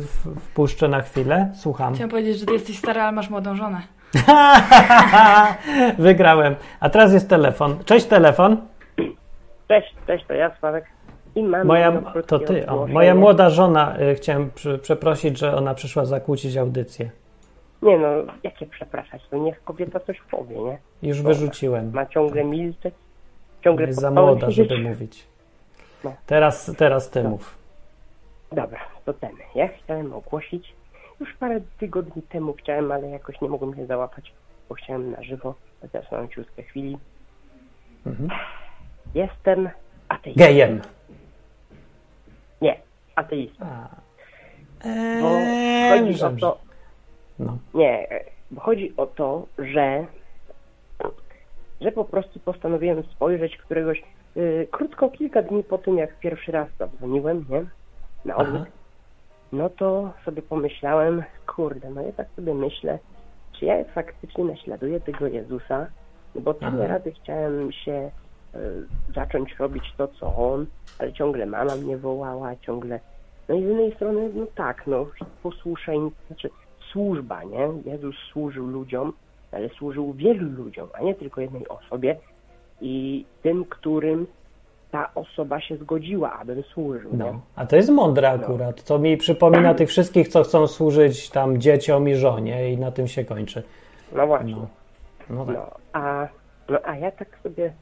w- wpuszczę na chwilę. Słucham. Chciałam powiedzieć, że ty jesteś stary, ale masz młodą żonę. Wygrałem. A teraz jest telefon. Cześć, telefon. Cześć, cześć, to ja Sławek. I mam Moja, to ty. O, moja młoda żona, y, chciałem przy, przeprosić, że ona przyszła zakłócić audycję. Nie no, jakie przepraszać, to niech kobieta coś powie, nie? Już Dobra. wyrzuciłem. Ma ciągle milczeć, ciągle Jest za młoda, żeby mówić. No. Teraz, teraz ty mów. Dobra, to ten. Ja chciałem ogłosić, już parę tygodni temu chciałem, ale jakoś nie mogłem się załapać, bo chciałem na żywo, chociaż mam ciutkę chwili. Mhm. Jestem ateistą. Gejem. Nie, ateistą. Bo Eee, chodzi o to, No. Nie, bo chodzi o to, że, że po prostu postanowiłem spojrzeć któregoś, y, krótko kilka dni po tym, jak pierwszy raz zadzwoniłem, nie, na Aha. no to sobie pomyślałem, kurde, no ja tak sobie myślę, czy ja faktycznie naśladuję tego Jezusa, bo tyle Aha. razy chciałem się y, zacząć robić to, co On, ale ciągle mama mnie wołała, ciągle, no i z jednej strony, no tak, no posłuszeństwo, znaczy służba, nie? Jezus służył ludziom, ale służył wielu ludziom, a nie tylko jednej osobie i tym, którym ta osoba się zgodziła, abym służył, nie? No. A to jest mądre akurat. To mi przypomina tych wszystkich, co chcą służyć tam dzieciom i żonie i na tym się kończy. No właśnie. No, no tak. No, a, no, a ja tak sobie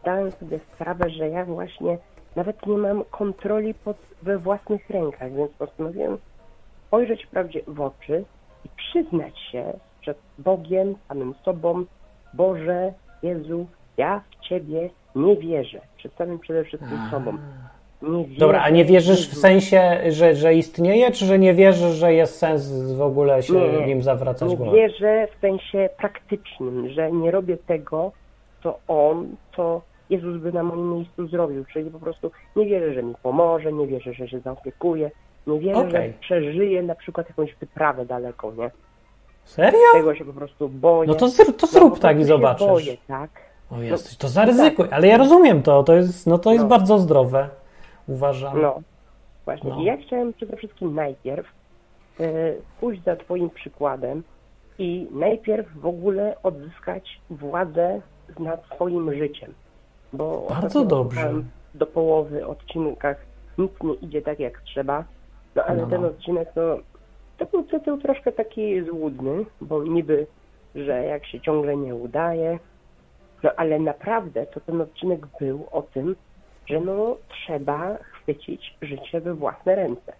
zdałem sobie sprawę, że ja właśnie nawet nie mam kontroli pod, we własnych rękach, więc postanowiłem spojrzeć prawdzie w oczy i przyznać się przed Bogiem, samym sobą, Boże, Jezu, ja w Ciebie nie wierzę. Przed samym przede wszystkim sobą. Nie Dobra, a nie wierzysz w sensie, że, że istnieje, czy że nie wierzysz, że jest sens w ogóle się Nie, nim zawracać nie głowę? wierzę w sensie praktycznym, że nie robię tego, co On, co Jezus by na moim miejscu zrobił. Czyli po prostu nie wierzę, że mi pomoże, nie wierzę, że się zaopiekuje, nie wierzę, Okej. że przeżyję na przykład jakąś wyprawę daleką, nie? Serio? Tego się po prostu boję. No to zrób, to No, zrób po tak i zobaczysz. Boję, tak? O jesteś, to no zaryzykuj. tak. Ale ja rozumiem to, to jest, no to jest No. bardzo zdrowe, uważam. No, właśnie. No. I ja chciałem przede wszystkim najpierw e, pójść za Twoim przykładem i najpierw w ogóle odzyskać władzę nad swoim życiem. Bo Bardzo dobrze. Do połowy odcinkach nic nie idzie tak jak trzeba, no ale No, ten no. odcinek no, to był tytuł troszkę taki złudny, bo niby, że jak się ciągle nie udaje, no ale naprawdę to ten odcinek był o tym, że no trzeba chwycić życie we własne ręce.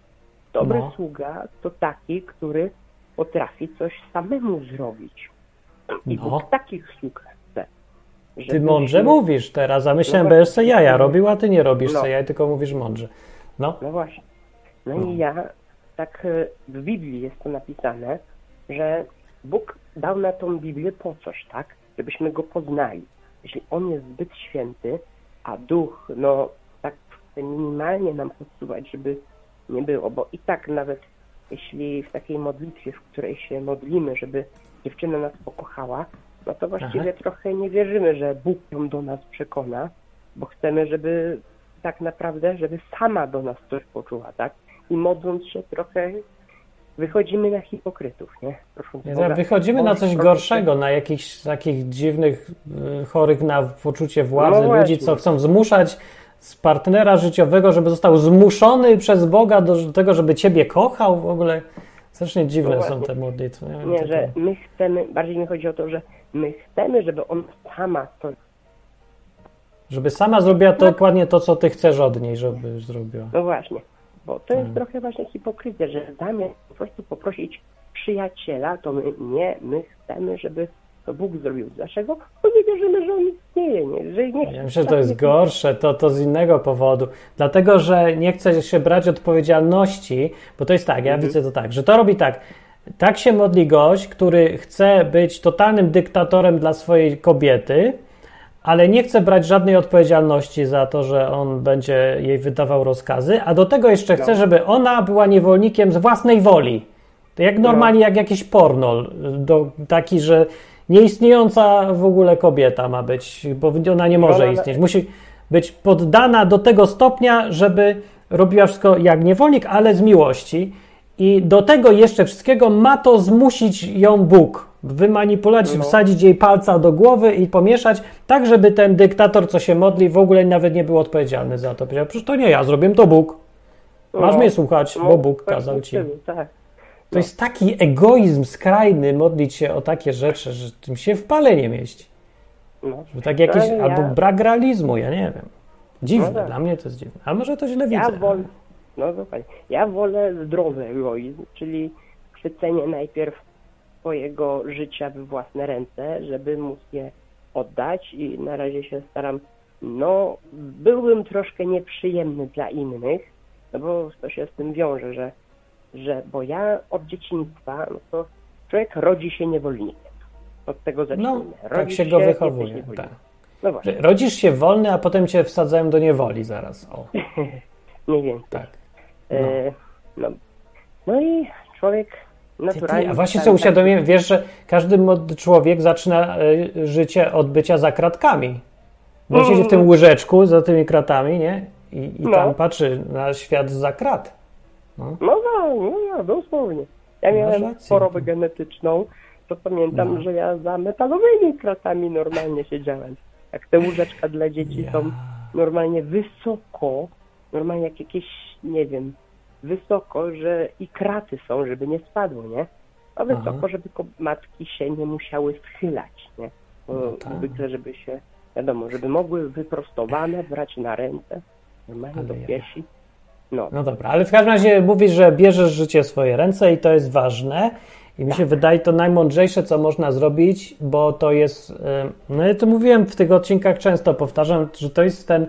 Dobry No. sługa to taki, który potrafi coś samemu zrobić. I No. Bóg takich sług chce. Ty mądrze mówisz teraz, a myślałem, No będziesz se jaja robił, a ty nie robisz No. se jaj, tylko mówisz mądrze. No, No właśnie. No, No. i ja, tak e, w Biblii jest to napisane, że Bóg dał na tą Biblię po coś, tak? Żebyśmy Go poznali. Jeśli On jest zbyt święty, a Duch, no, tak chce minimalnie nam podsuwać, żeby nie było, bo i tak nawet jeśli w takiej modlitwie, w której się modlimy, żeby dziewczyna nas pokochała, no to właściwie Aha. trochę nie wierzymy, że Bóg ją do nas przekona, bo chcemy, żeby tak naprawdę, żeby sama do nas coś poczuła, tak? I modląc się trochę wychodzimy na hipokrytów, nie? Nie, tak, wychodzimy na coś gorszego, na jakichś takich dziwnych, y, chorych na poczucie władzy, No ludzi, co chcą zmuszać z partnera życiowego, żeby został zmuszony przez Boga do tego, żeby ciebie kochał. W ogóle strasznie dziwne No są te modlitwy. Nie, Nie, że my chcemy, bardziej mi chodzi o to, że my chcemy, żeby on sama to Żeby sama zrobiła to, dokładnie to, co ty chcesz od niej, żeby zrobiła. No właśnie, bo to jest Mm. trochę właśnie hipokryzja, że zamiast po prostu poprosić przyjaciela, to my nie, my chcemy, żeby to Bóg zrobił. Dlaczego? Bo nie wierzymy, że on istnieje, nie, że nie Ja myślę, że to jest gorsze, to, to z innego powodu. Dlatego, że nie chce się brać odpowiedzialności, bo to jest tak, ja widzę to tak, że to robi tak. Tak się modli gość, który chce być totalnym dyktatorem dla swojej kobiety, ale nie chce brać żadnej odpowiedzialności za to, że on będzie jej wydawał rozkazy, a do tego jeszcze chce, No. żeby ona była niewolnikiem z własnej woli. To jak normalnie, jak jakiś porno, do, taki, że nieistniejąca w ogóle kobieta ma być, bo ona nie może ona- istnieć. Musi być poddana do tego stopnia, żeby robiła wszystko jak niewolnik, ale z miłości. I do tego jeszcze wszystkiego ma to zmusić ją Bóg. Wymanipulować, No. wsadzić jej palca do głowy i pomieszać, tak żeby ten dyktator, co się modli, w ogóle nawet nie był odpowiedzialny za to. Powiedział, przecież to nie ja, zrobiłem to Bóg. Masz No. mnie słuchać, No, bo Bóg tak, kazał ci. Tak. To jest taki egoizm skrajny modlić się o takie rzeczy, że tym się w pale nie mieści. No. Że tak jakieś, Ale ja- albo brak realizmu, ja nie wiem. Dziwne, No tak. dla mnie to jest dziwne. A może to źle Ja widzę. wolę, no dokładnie, ja wolę zdrowy egoizm, czyli chwycenie najpierw swojego życia w własne ręce, żeby móc je oddać i na razie się staram, no byłbym troszkę nieprzyjemny dla innych, no bo to się z tym wiąże, że, że bo ja od dzieciństwa, no to człowiek rodzi się niewolnikiem. Od tego zacznijmy. No, tak Rodzisz się go wychowuje. Tak. No właśnie, Rodzisz się wolny, a potem cię wsadzają do niewoli zaraz. O, mniej więcej. tak. E, no. no i człowiek naturalnie... ty, a właśnie sobie uświadomiłem, wiesz, że każdy młody człowiek zaczyna y, życie od bycia za kratkami. Bo on siedzi w tym łyżeczku za tymi kratami, nie? I, i No. tam patrzy na świat za krat. No, no, no, no dosłownie. Ja miałem rację. chorobę genetyczną, to pamiętam, No. że ja za metalowymi kratami normalnie siedziałem. Jak te łóżeczka dla dzieci Ja. są normalnie wysoko, normalnie jak jakieś, nie wiem, wysoko, że i kraty są, żeby nie spadło, nie? A wysoko, Aha. żeby matki się nie musiały schylać, nie? Bo No tak. zwykle, żeby się, wiadomo, żeby mogły wyprostowane brać na ręce, normalnie do piesi. No, No dobra, ale w każdym razie mówisz, że bierzesz życie w swoje ręce i to jest ważne. I mi się wydaje to najmądrzejsze, co można zrobić, bo to jest. No ja to mówiłem w tych odcinkach często, powtarzam, że to jest ten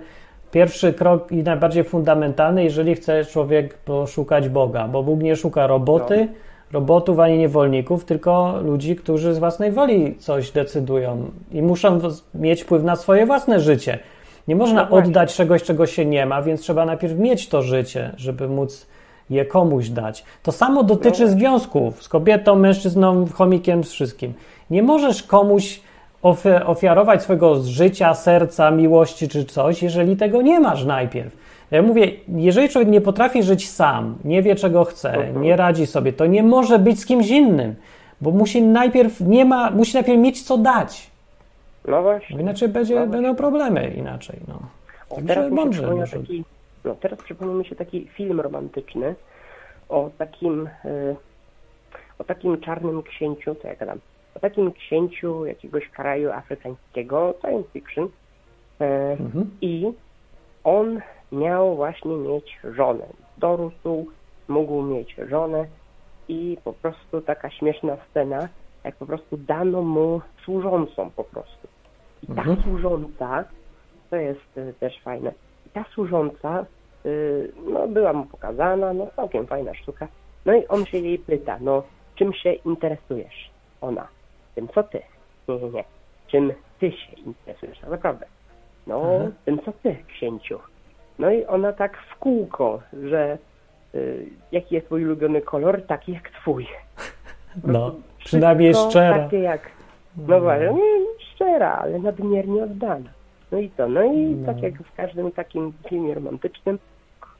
pierwszy krok i najbardziej fundamentalny, jeżeli chce człowiek poszukać Boga, bo Bóg nie szuka roboty, robotów ani niewolników, tylko ludzi, którzy z własnej woli coś decydują i muszą mieć wpływ na swoje własne życie. Nie można No oddać czegoś, czego się nie ma, więc trzeba najpierw mieć to życie, żeby móc je komuś dać. To samo dotyczy związków z kobietą, mężczyzną, chomikiem, z wszystkim. Nie możesz komuś ofiarować swojego życia, serca, miłości czy coś, jeżeli tego nie masz najpierw. Ja mówię, jeżeli człowiek nie potrafi żyć sam, nie wie czego chce, nie radzi sobie, to nie może być z kimś innym, bo musi najpierw nie ma, musi najpierw mieć co dać. no właśnie. Bo inaczej będzie, No będą problemy inaczej. No. O, Także teraz mi się mądrze przypomniał może. taki, no, teraz przypomniał mi się taki film romantyczny o takim, e, o takim czarnym księciu, co ja gadam, o takim księciu jakiegoś kraju afrykańskiego, science fiction e, Mhm. i on miał właśnie mieć żonę. Dorósł, mógł mieć żonę i po prostu taka śmieszna scena, jak po prostu dano mu służącą po prostu. I ta Mhm. służąca, to jest y, też fajne, i ta służąca, y, no była mu pokazana, no całkiem fajna sztuka, no i on się jej pyta, no czym się interesujesz? Ona, tym co ty? Nie, nie, nie. Czym ty się interesujesz? Naprawdę. No, Aha. tym co ty, księciu. No i ona tak w kółko, że y, jaki jest twój ulubiony kolor, taki jak twój. No, przynajmniej szczera. Takie jak, no właśnie, nie, szczera, ale nadmiernie oddana. No i to, no i No. tak jak w każdym takim filmie romantycznym,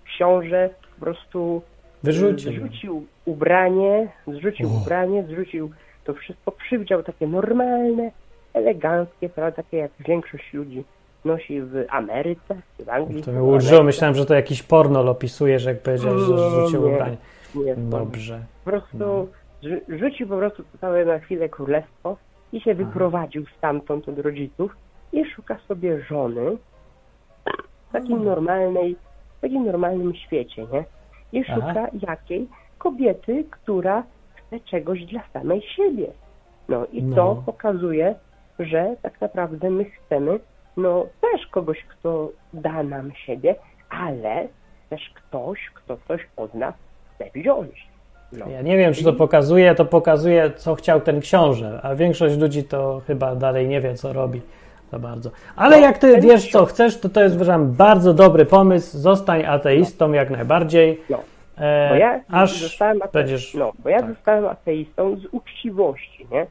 książę po prostu Wyrzucił. zrzucił ubranie, zrzucił ubranie, zrzucił to wszystko, przywdział takie normalne, eleganckie, prawda, takie jak większość ludzi nosi w Ameryce, w Anglii. To ułożyło, Ameryce. myślałem, że to jakiś porno opisujesz, jak powiedziałeś, że Nie, rzucił nie. ubranie. Nie. Dobrze. Po prostu rzu- rzucił po prostu całe na chwilę królestwo i się wyprowadził stamtąd od rodziców i szuka sobie żony w takim normalnej, w takim normalnym świecie, nie? I Aha. szuka jakiej kobiety, która chce czegoś dla samej siebie. No i No. to pokazuje, że tak naprawdę my chcemy no też kogoś, kto da nam siebie, ale też ktoś, kto coś od nas chce wziąć. No. Ja nie wiem, czy to pokazuje, to pokazuje, co chciał ten książę, a większość ludzi to chyba dalej nie wie, co robi za bardzo. Ale No, jak ty wiesz, co chcesz, to to jest, uważam, bardzo dobry pomysł. Zostań ateistą jak najbardziej. E, Bo ja aż zostałem ate- będziesz... no, bo ja tak. zostałem ateistą z uczciwości, nie?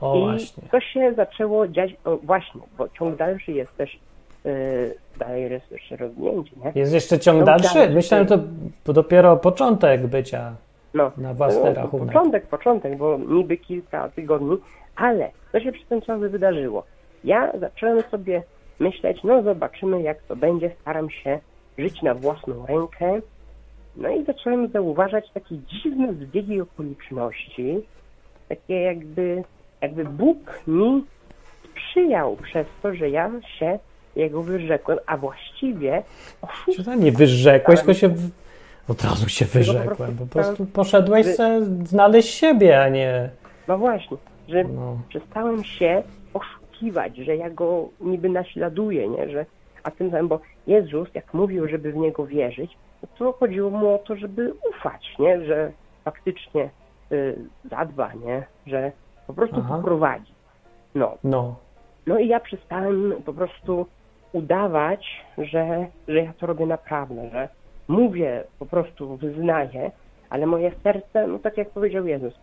O, I właśnie. to się zaczęło dziać, o, właśnie, bo ciąg dalszy jest też, yy, dalej jest jeszcze rozwinięcie, nie? Jest jeszcze ciąg Ciąg dalszy? dalszy. Myślałem, to to dopiero początek bycia No, na własny no, rachunek. Początek, początek, bo niby kilka tygodni, ale co się przez ten czas wydarzyło? Ja zacząłem sobie myśleć, no zobaczymy jak to będzie, staram się żyć na własną rękę. No i zacząłem zauważać takie dziwne zbiegi okoliczności, takie jakby, jakby Bóg mi sprzyjał przez to, że ja się jego wyrzekłem, a właściwie Czy to nie wyrzekłeś, tylko się w... od razu się po wyrzekłem. Po prostu poszedłeś se znaleźć siebie, a nie... No właśnie, że No. przestałem się oszukiwać, że ja go niby naśladuję, nie? Że, a tym samym, bo Jezus, jak mówił, żeby w Niego wierzyć, no to chodziło mu o to, żeby ufać, nie? Że faktycznie y, zadba, nie? Że po prostu Aha. poprowadzi. No. No. No i ja przestałem po prostu udawać, że, że ja to robię naprawdę, że mówię, po prostu wyznaję, ale moje serce, no tak jak powiedział Jezus,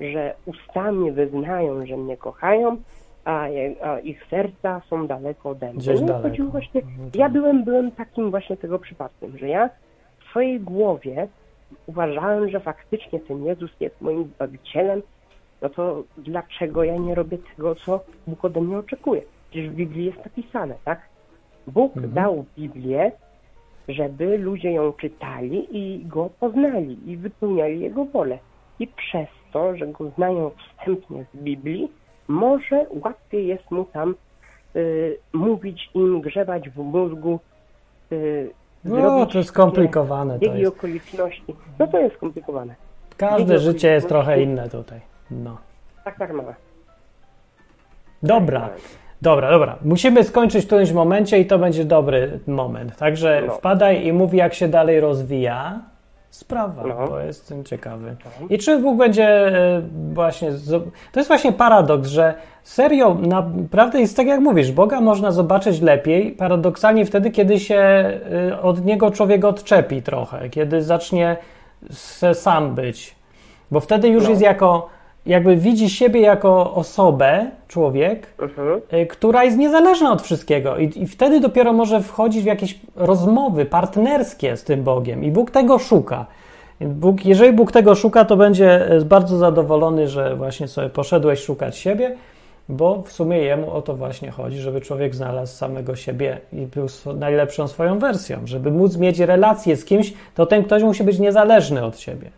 że ustami wyznają, że mnie kochają, a, a ich serca są daleko ode mnie. Gdzieś No daleko. chodziło właśnie, Mhm, ja byłem, byłem takim właśnie tego przypadkiem, że ja swojej głowie uważałem, że faktycznie ten Jezus jest moim Zbawicielem, no to dlaczego ja nie robię tego, co Bóg ode mnie oczekuje? Przecież w Biblii jest napisane, tak? Bóg Mhm. dał Biblię, żeby ludzie ją czytali i go poznali i wypełniali jego wolę. I przez to, że go znają wstępnie z Biblii, może łatwiej jest mu tam y, mówić im, grzebać w mózgu, y, No, to jest skomplikowane. To jest. okoliczności. No to jest skomplikowane. Każde życie jest trochę inne tutaj. No. Tak, tak, mama. Dobra, dobra, dobra. Musimy skończyć w którymś momencie i to będzie dobry moment. Także No. wpadaj i mów, jak się dalej rozwija sprawa, No. bo jestem ciekawy. I czy Bóg będzie e, właśnie. To jest właśnie paradoks, że serio, naprawdę jest tak jak mówisz, Boga można zobaczyć lepiej, paradoksalnie wtedy, kiedy się e, od niego człowiek odczepi trochę, kiedy zacznie se sam być. Bo wtedy już No. jest jako, jakby widzi siebie jako osobę, człowiek, Mhm. y, która jest niezależna od wszystkiego. I, I wtedy dopiero może wchodzić w jakieś rozmowy partnerskie z tym Bogiem. I Bóg tego szuka. Bóg, jeżeli Bóg tego szuka, to będzie e, bardzo zadowolony, że właśnie sobie poszedłeś szukać siebie, bo w sumie jemu o to właśnie chodzi, żeby człowiek znalazł samego siebie i był najlepszą swoją wersją. Żeby móc mieć relację z kimś, to ten ktoś musi być niezależny od siebie.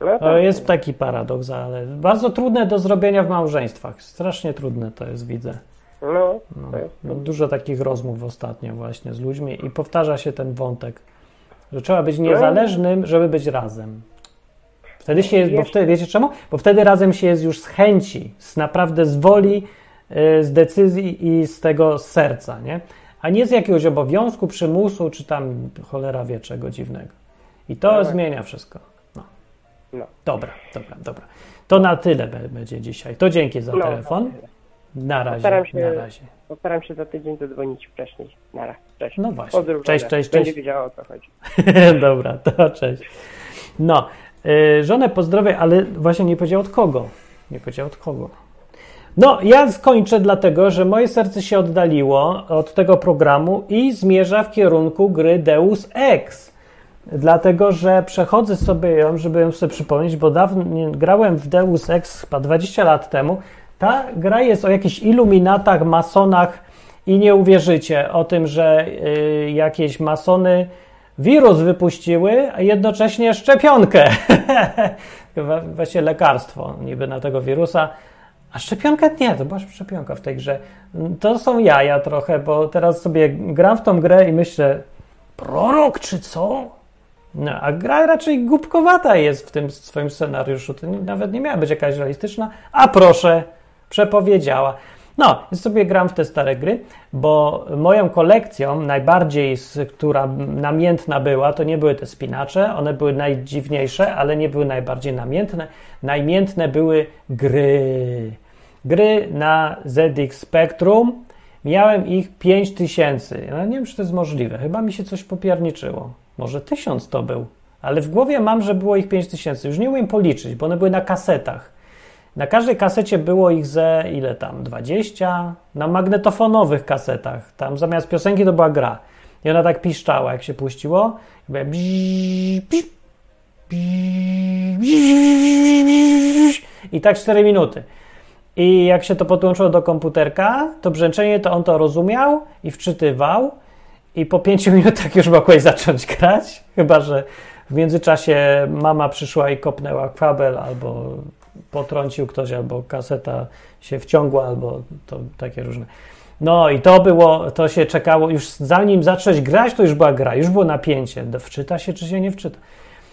No To tak. jest taki paradoks, ale bardzo trudne do zrobienia w małżeństwach. Strasznie trudne to jest, widzę. No, No, jest. no, dużo takich rozmów ostatnio właśnie z ludźmi i powtarza się ten wątek, że trzeba być niezależnym, żeby być razem. Wtedy się jest, bo wtedy, wiecie czemu? Bo wtedy razem się jest już z chęci, z naprawdę z woli, y, z decyzji i z tego serca, nie? A nie z jakiegoś obowiązku, przymusu, czy tam cholera wie czego dziwnego. I to Tak. zmienia wszystko. No. Dobra, dobra, dobra. To na tyle będzie dzisiaj. To dzięki za No, telefon. Na razie, Postaram się, na razie. postaram się za tydzień zadzwonić wcześniej. Nara, cześć. No właśnie. Pozdrów, Cześć, żonę. cześć, Będzie cześć. wiedziała o co chodzi. Dobra, to cześć. No, y, żonę pozdrowię, ale właśnie nie powiedział od kogo. Nie powiedział od kogo. No, ja skończę dlatego, że moje serce się oddaliło od tego programu i zmierza w kierunku gry Deus Ex. Dlatego, że przechodzę sobie ją, żeby ją sobie przypomnieć, bo dawno grałem w Deus Ex chyba 20 lat temu. Ta gra jest o jakichś iluminatach, masonach i nie uwierzycie o tym, że y, jakieś masony wirus wypuściły, a jednocześnie szczepionkę. Właśnie lekarstwo niby na tego wirusa. A szczepionka nie, to była szczepionka w tej grze. To są jaja trochę, bo teraz sobie gram w tą grę i myślę, prorok czy co? No, a gra raczej głupkowata jest w tym swoim scenariuszu. To nawet nie miała być jakaś realistyczna. A proszę, przepowiedziała. No, sobie gram w te stare gry, bo moją kolekcją najbardziej, która namiętna była, to nie były te spinacze, one były najdziwniejsze, ale nie były najbardziej namiętne. Najmiętne były gry. Gry na ZX Spectrum. Miałem ich 5000. No nie wiem, czy to jest możliwe. Chyba mi się coś popierniczyło. Może 1000 to był. Ale w głowie mam, że było ich 5000. Już nie umiem policzyć, bo one były na kasetach. Na każdej kasecie było ich ze ile tam? 20? Na magnetofonowych kasetach. Tam zamiast piosenki to była gra. I ona tak piszczała, jak się puściło. I tak 4 minuty. I jak się to podłączyło do komputerka, to brzęczenie to on to rozumiał i wczytywał. I po 5 minutach już mogłeś zacząć grać. Chyba, że w międzyczasie mama przyszła i kopnęła kabel, albo potrącił ktoś, albo kaseta się wciągła, albo to takie różne. No i to było, to się czekało, już zanim zacząć grać, to już była gra, już było napięcie. Wczyta się, czy się nie wczyta.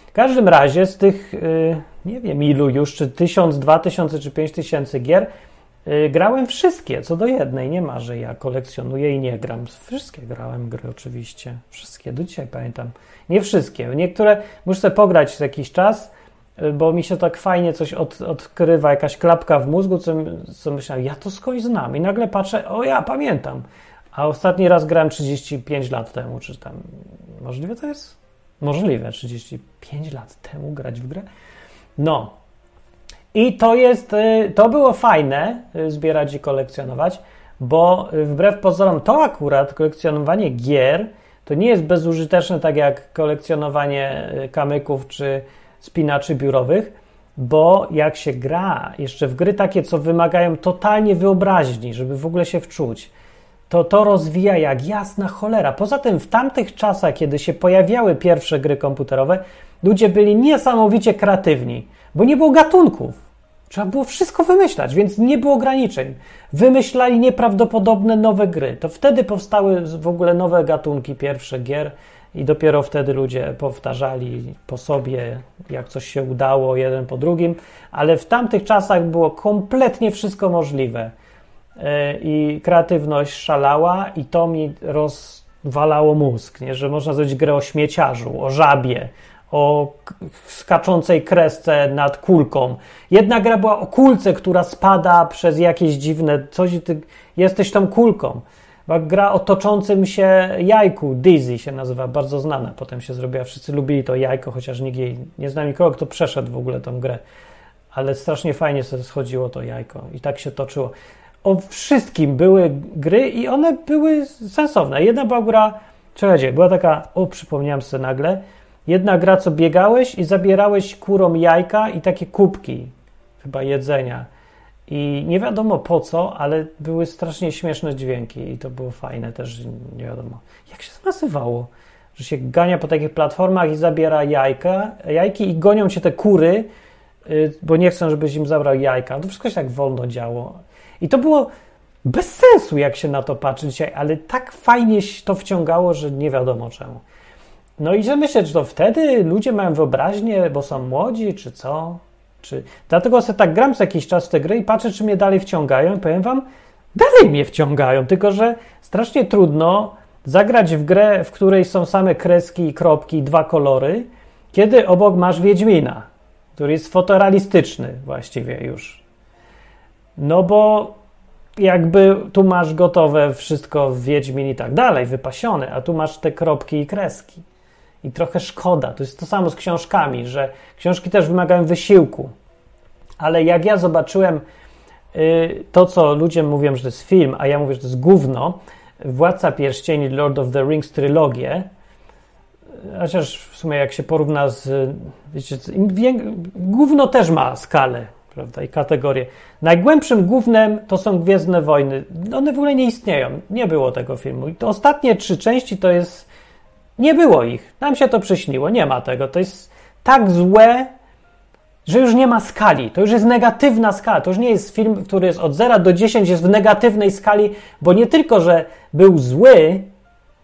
W każdym razie z tych, y, nie wiem ilu już, czy tysiąc, dwa tysiące, czy pięć tysięcy gier, grałem wszystkie, co do jednej. Nie ma, że ja kolekcjonuję i nie gram. Wszystkie grałem gry oczywiście. Wszystkie, do dzisiaj pamiętam. Nie wszystkie. Niektóre muszę pograć za jakiś czas, y, bo mi się tak fajnie coś od, odkrywa, jakaś klapka w mózgu, co, co myślałem, ja to skądś znam. I nagle patrzę, o ja pamiętam. A ostatni raz grałem 35 lat temu, czy tam. Możliwe to jest? Możliwe, 35 lat temu grać w grę. No. I to jest, y, to było fajne y, zbierać i kolekcjonować, bo y, wbrew pozorom to akurat kolekcjonowanie gier to nie jest bezużyteczne tak jak kolekcjonowanie kamyków czy spinaczy biurowych, bo jak się gra jeszcze w gry takie, co wymagają totalnie wyobraźni, żeby w ogóle się wczuć, to to rozwija jak jasna cholera. Poza tym w tamtych czasach, kiedy się pojawiały pierwsze gry komputerowe, ludzie byli niesamowicie kreatywni, bo nie było gatunków. Trzeba było wszystko wymyślać, więc nie było ograniczeń. Wymyślali nieprawdopodobne nowe gry. To wtedy powstały w ogóle nowe gatunki pierwsze gier i dopiero wtedy ludzie powtarzali po sobie, jak coś się udało, jeden po drugim, ale w tamtych czasach było kompletnie wszystko możliwe. E, I kreatywność szalała, i to mi rozwalało mózg, nie? że można zrobić grę o śmieciarzu, o żabie, o skaczącej kresce nad kulką. Jedna gra była o kulce, która spada przez jakieś dziwne coś, ty jesteś tą kulką. Gra o toczącym się jajku, Dizzy się nazywa, bardzo znana. Potem się zrobiła, wszyscy lubili to jajko, chociaż nikt nie znam nikogo, kto przeszedł w ogóle tą grę. Ale strasznie fajnie sobie schodziło to jajko i tak się toczyło. O wszystkim były gry i one były sensowne. Jedna była gra, czekajcie, była taka, o przypomniałem sobie nagle, jedna gra, co biegałeś i zabierałeś kurom jajka i takie kubki, chyba jedzenia i nie wiadomo po co, ale były strasznie śmieszne dźwięki i to było fajne też, nie wiadomo. Jak się to nazywało? Że się gania po takich platformach i zabiera jajka, jajki i gonią cię te kury, y, bo nie chcą, żebyś im zabrał jajka. To wszystko się tak wolno działo. I to było bez sensu, jak się na to patrzy dzisiaj, ale tak fajnie to wciągało, że nie wiadomo czemu. No i że myślę, że to wtedy ludzie mają wyobraźnię, bo są młodzi, czy co? Czy... Dlatego sobie tak gram co jakiś czas w te gry i patrzę, czy mnie dalej wciągają i powiem wam, dalej mnie wciągają, tylko że strasznie trudno zagrać w grę, w której są same kreski i kropki dwa kolory, kiedy obok masz Wiedźmina, który jest fotorealistyczny właściwie już. No bo jakby tu masz gotowe wszystko w Wiedźmin i tak dalej, wypasione, a tu masz te kropki i kreski. I trochę szkoda. To jest to samo z książkami, że książki też wymagają wysiłku. Ale jak ja zobaczyłem y, to, co ludzie mówią, że to jest film, a ja mówię, że to jest gówno, Władca Pierścieni, Lord of the Rings trylogię, chociaż w sumie jak się porówna z, wiecie, gówno też ma skalę, prawda, i kategorię. Najgłębszym głównym to są Gwiezdne Wojny. One w ogóle nie istnieją. Nie było tego filmu. I to ostatnie trzy części to jest nie było ich. Nam się to przyśniło. Nie ma tego. To jest tak złe, że już nie ma skali. To już jest negatywna skala. To już nie jest film, który jest od 0 do 10, jest w negatywnej skali, bo nie tylko, że był zły,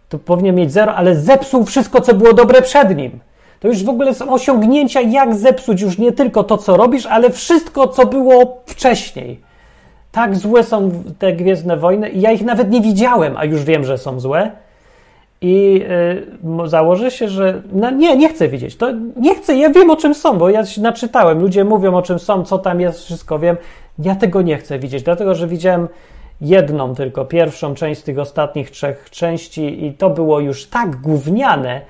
to powinien mieć 0, ale zepsuł wszystko, co było dobre przed nim. To już w ogóle są osiągnięcia, jak zepsuć już nie tylko to, co robisz, ale wszystko, co było wcześniej. Tak złe są te Gwiezdne Wojny i ja ich nawet nie widziałem, a już wiem, że są złe. I y, założę się, że no nie, nie chcę widzieć. To nie chcę, ja wiem o czym są, bo ja się naczytałem. Ludzie mówią o czym są, co tam jest, wszystko wiem. Ja tego nie chcę widzieć, dlatego że widziałem jedną tylko, pierwszą część z tych ostatnich trzech części i to było już tak gówniane,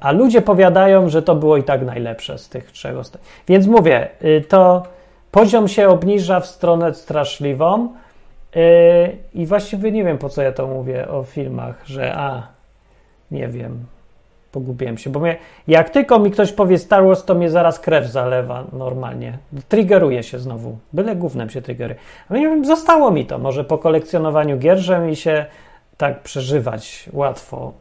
a ludzie powiadają, że to było i tak najlepsze z tych trzech ostatnich. Więc mówię, y, to poziom się obniża w stronę straszliwą y, i właściwie nie wiem, po co ja to mówię o filmach, że a, nie wiem. Pogubiłem się, bo mnie, jak tylko mi ktoś powie Star Wars, to mnie zaraz krew zalewa normalnie. Triggeruje się znowu. Byle głównym się triggeruje. A zostało mi to. Może po kolekcjonowaniu gier, że mi się tak przeżywać łatwo,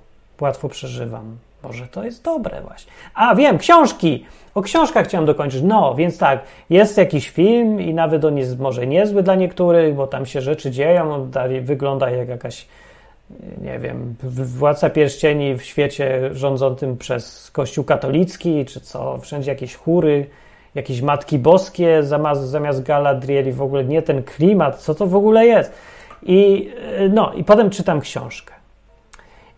łatwo przeżywam. Może to jest dobre właśnie. A wiem, książki! O książkach chciałem dokończyć. No, więc tak, jest jakiś film i nawet on jest może niezły dla niektórych, bo tam się rzeczy dzieją, wygląda jak jakaś nie wiem, władca pierścieni w świecie rządzącym przez Kościół katolicki, czy co, wszędzie jakieś chóry, jakieś matki boskie zamiast, zamiast Galadrieli, w ogóle nie ten klimat, co to w ogóle jest. I, no, i potem czytam książkę.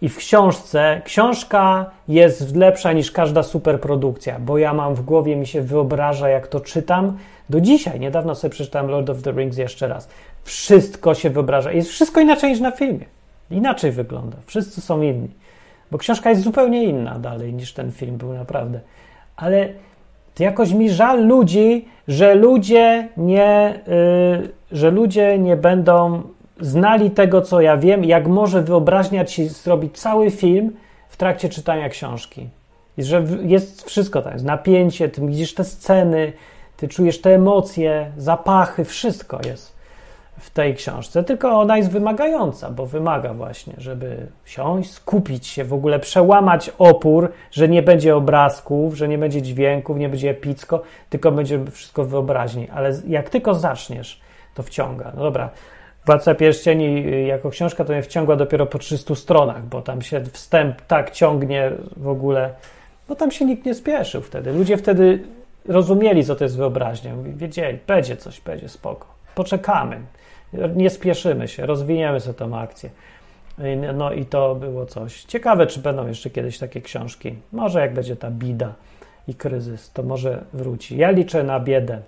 I w książce, książka jest lepsza niż każda superprodukcja, bo ja mam w głowie, mi się wyobraża, jak to czytam. Do dzisiaj, niedawno sobie przeczytałem Lord of the Rings jeszcze raz. Wszystko się wyobraża. Jest wszystko inaczej niż na filmie. Inaczej wygląda. Wszyscy są inni. Bo książka jest zupełnie inna dalej niż ten film był naprawdę. Ale jakoś mi żal ludzi, że ludzie nie, yy, że ludzie nie będą znali tego, co ja wiem, jak może wyobraźnia ci zrobić cały film w trakcie czytania książki. I że jest wszystko tam, jest napięcie, ty widzisz te sceny, ty czujesz te emocje, zapachy, wszystko jest w tej książce, tylko ona jest wymagająca, bo wymaga właśnie, żeby siąść, skupić się, w ogóle przełamać opór, że nie będzie obrazków, że nie będzie dźwięków, nie będzie epicko, tylko będzie wszystko w wyobraźni. Ale jak tylko zaczniesz, to wciąga. No dobra, Władca Pierścieni y, jako książka to mnie wciągła dopiero po 300 stronach, bo tam się wstęp tak ciągnie w ogóle, bo tam się nikt nie spieszył wtedy. Ludzie wtedy rozumieli, co to jest wyobraźnia. Wiedzieli, będzie coś, będzie spoko. Poczekamy, nie spieszymy się, rozwiniemy sobie tą akcję. No i to było coś. Ciekawe, czy będą jeszcze kiedyś takie książki. Może jak będzie ta bida i kryzys, to może wróci. Ja liczę na biedę.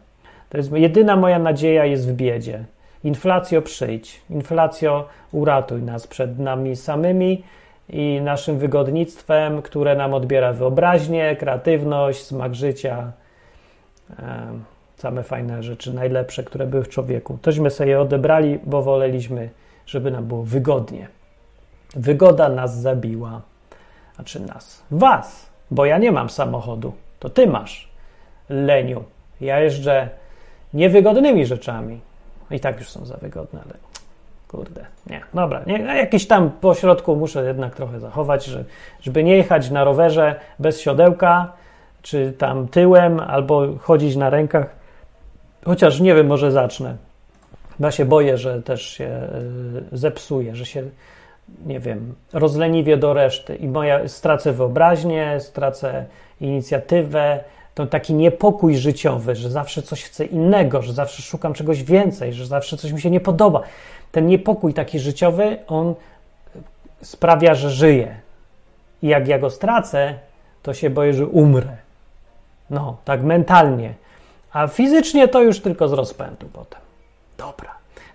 To jest jedyna moja nadzieja jest w biedzie. Inflacjo przyjdź, inflacjo uratuj nas przed nami samymi i naszym wygodnictwem, które nam odbiera wyobraźnię, kreatywność, smak życia, same fajne rzeczy, najlepsze, które były w człowieku. Tośmy sobie je odebrali, bo woleliśmy, żeby nam było wygodnie. Wygoda nas zabiła. Znaczy nas. Was, bo ja nie mam samochodu. To ty masz, leniu. Ja jeżdżę niewygodnymi rzeczami. I tak już są za wygodne, ale kurde, nie. Dobra, nie, jakiś tam pośrodku muszę jednak trochę zachować, że, żeby nie jechać na rowerze bez siodełka, czy tam tyłem, albo chodzić na rękach. Chociaż nie wiem, może zacznę. Ja się boję, że też się y, zepsuje, że się, nie wiem, rozleniwię do reszty i moja, stracę wyobraźnię, stracę inicjatywę, to taki niepokój życiowy, że zawsze coś chcę innego, że zawsze szukam czegoś więcej, że zawsze coś mi się nie podoba. Ten niepokój taki życiowy, on sprawia, że żyję. I jak ja go stracę, to się boję, że umrę. No, tak mentalnie. A fizycznie to już tylko z rozpędu potem. Dobra.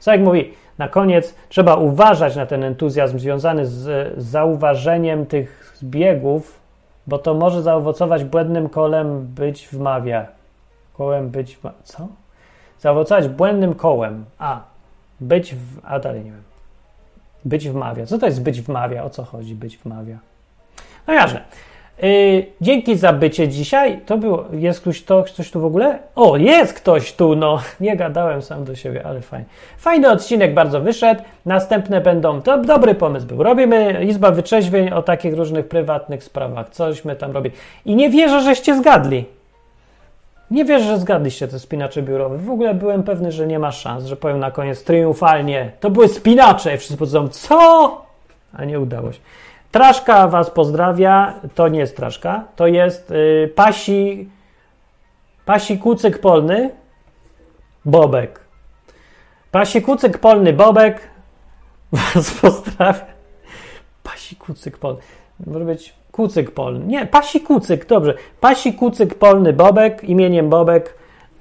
Jak mówi, na koniec trzeba uważać na ten entuzjazm związany z, zauważeniem tych zbiegów, bo to może zaowocować błędnym kolem być w mawie. Kołem być w... Co? Zaowocować błędnym kołem. A. Być w... A dalej nie wiem. Być w mawia. Co to jest być w mawia? O co chodzi być w mawia? No jasne. Yy, dzięki za bycie dzisiaj. To było. Jest ktoś, to, ktoś tu w ogóle? O, jest ktoś tu, no. Nie gadałem sam do siebie, ale fajnie. Fajny odcinek bardzo wyszedł. Następne będą. To dobry pomysł był. Robimy Izba Wyczeźwień o takich różnych prywatnych sprawach. Cośmy tam robili. I nie wierzę, żeście zgadli. Nie wierzę, że zgadliście te spinacze biurowe. W ogóle byłem pewny, że nie ma szans, że powiem na koniec triumfalnie. To były spinacze. I wszyscy powiedzą, co? A nie udało się. Traszka Was pozdrawia. To nie jest Traszka, to jest y, Pasi, Pasi Kucyk Polny Bobek. Pasi Kucyk Polny Bobek Was pozdrawia. Pasi Kucyk Polny. Może być Kucyk Polny. Nie, Pasi Kucyk, dobrze. Pasi Kucyk Polny Bobek imieniem Bobek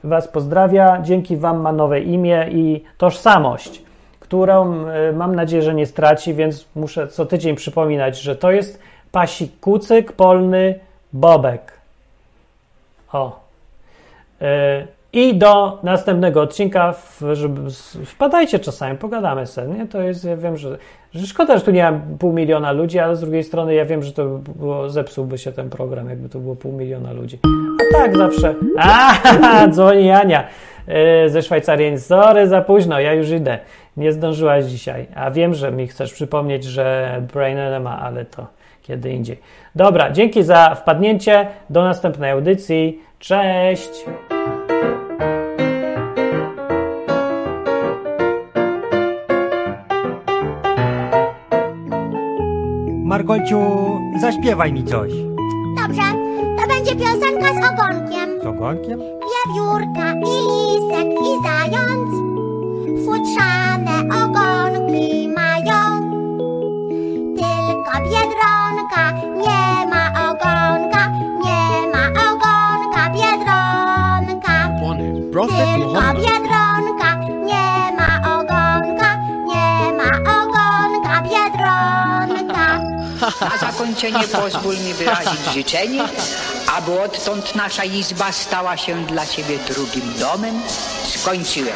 Was pozdrawia. Dzięki Wam ma nowe imię i tożsamość którą y, mam nadzieję, że nie straci, więc muszę co tydzień przypominać, że to jest pasik kucyk polny bobek. O. Y, I do następnego odcinka, w, żeby, wpadajcie czasami, pogadamy sobie, nie? To jest, ja wiem, że, że szkoda, że tu nie ma pół miliona ludzi, ale z drugiej strony ja wiem, że to by było, zepsułby się ten program, jakby to było pół miliona ludzi. A tak zawsze. A, dzwoni Ania yy, ze Szwajcarii. Sorry, za późno, ja już idę. Nie zdążyłaś dzisiaj. A wiem, że mi chcesz przypomnieć, że Brain ma, ale to kiedy indziej. Dobra, dzięki za wpadnięcie. Do następnej audycji. Cześć! Margolciu, zaśpiewaj mi coś. Dobrze, to będzie piosenka z ogonkiem. Z ogonkiem? Wiewiórka i lisek i zając futrzane ogonki mają. Tylko biedronka nie ma ogonka, nie ma ogonka biedronka. Tylko biedronka nie ma ogonka, nie ma ogonka biedronka. Na zakończenie pozwól mi wyrazić życzenie, aby odtąd nasza izba stała się dla Ciebie drugim domem. Skończyłem.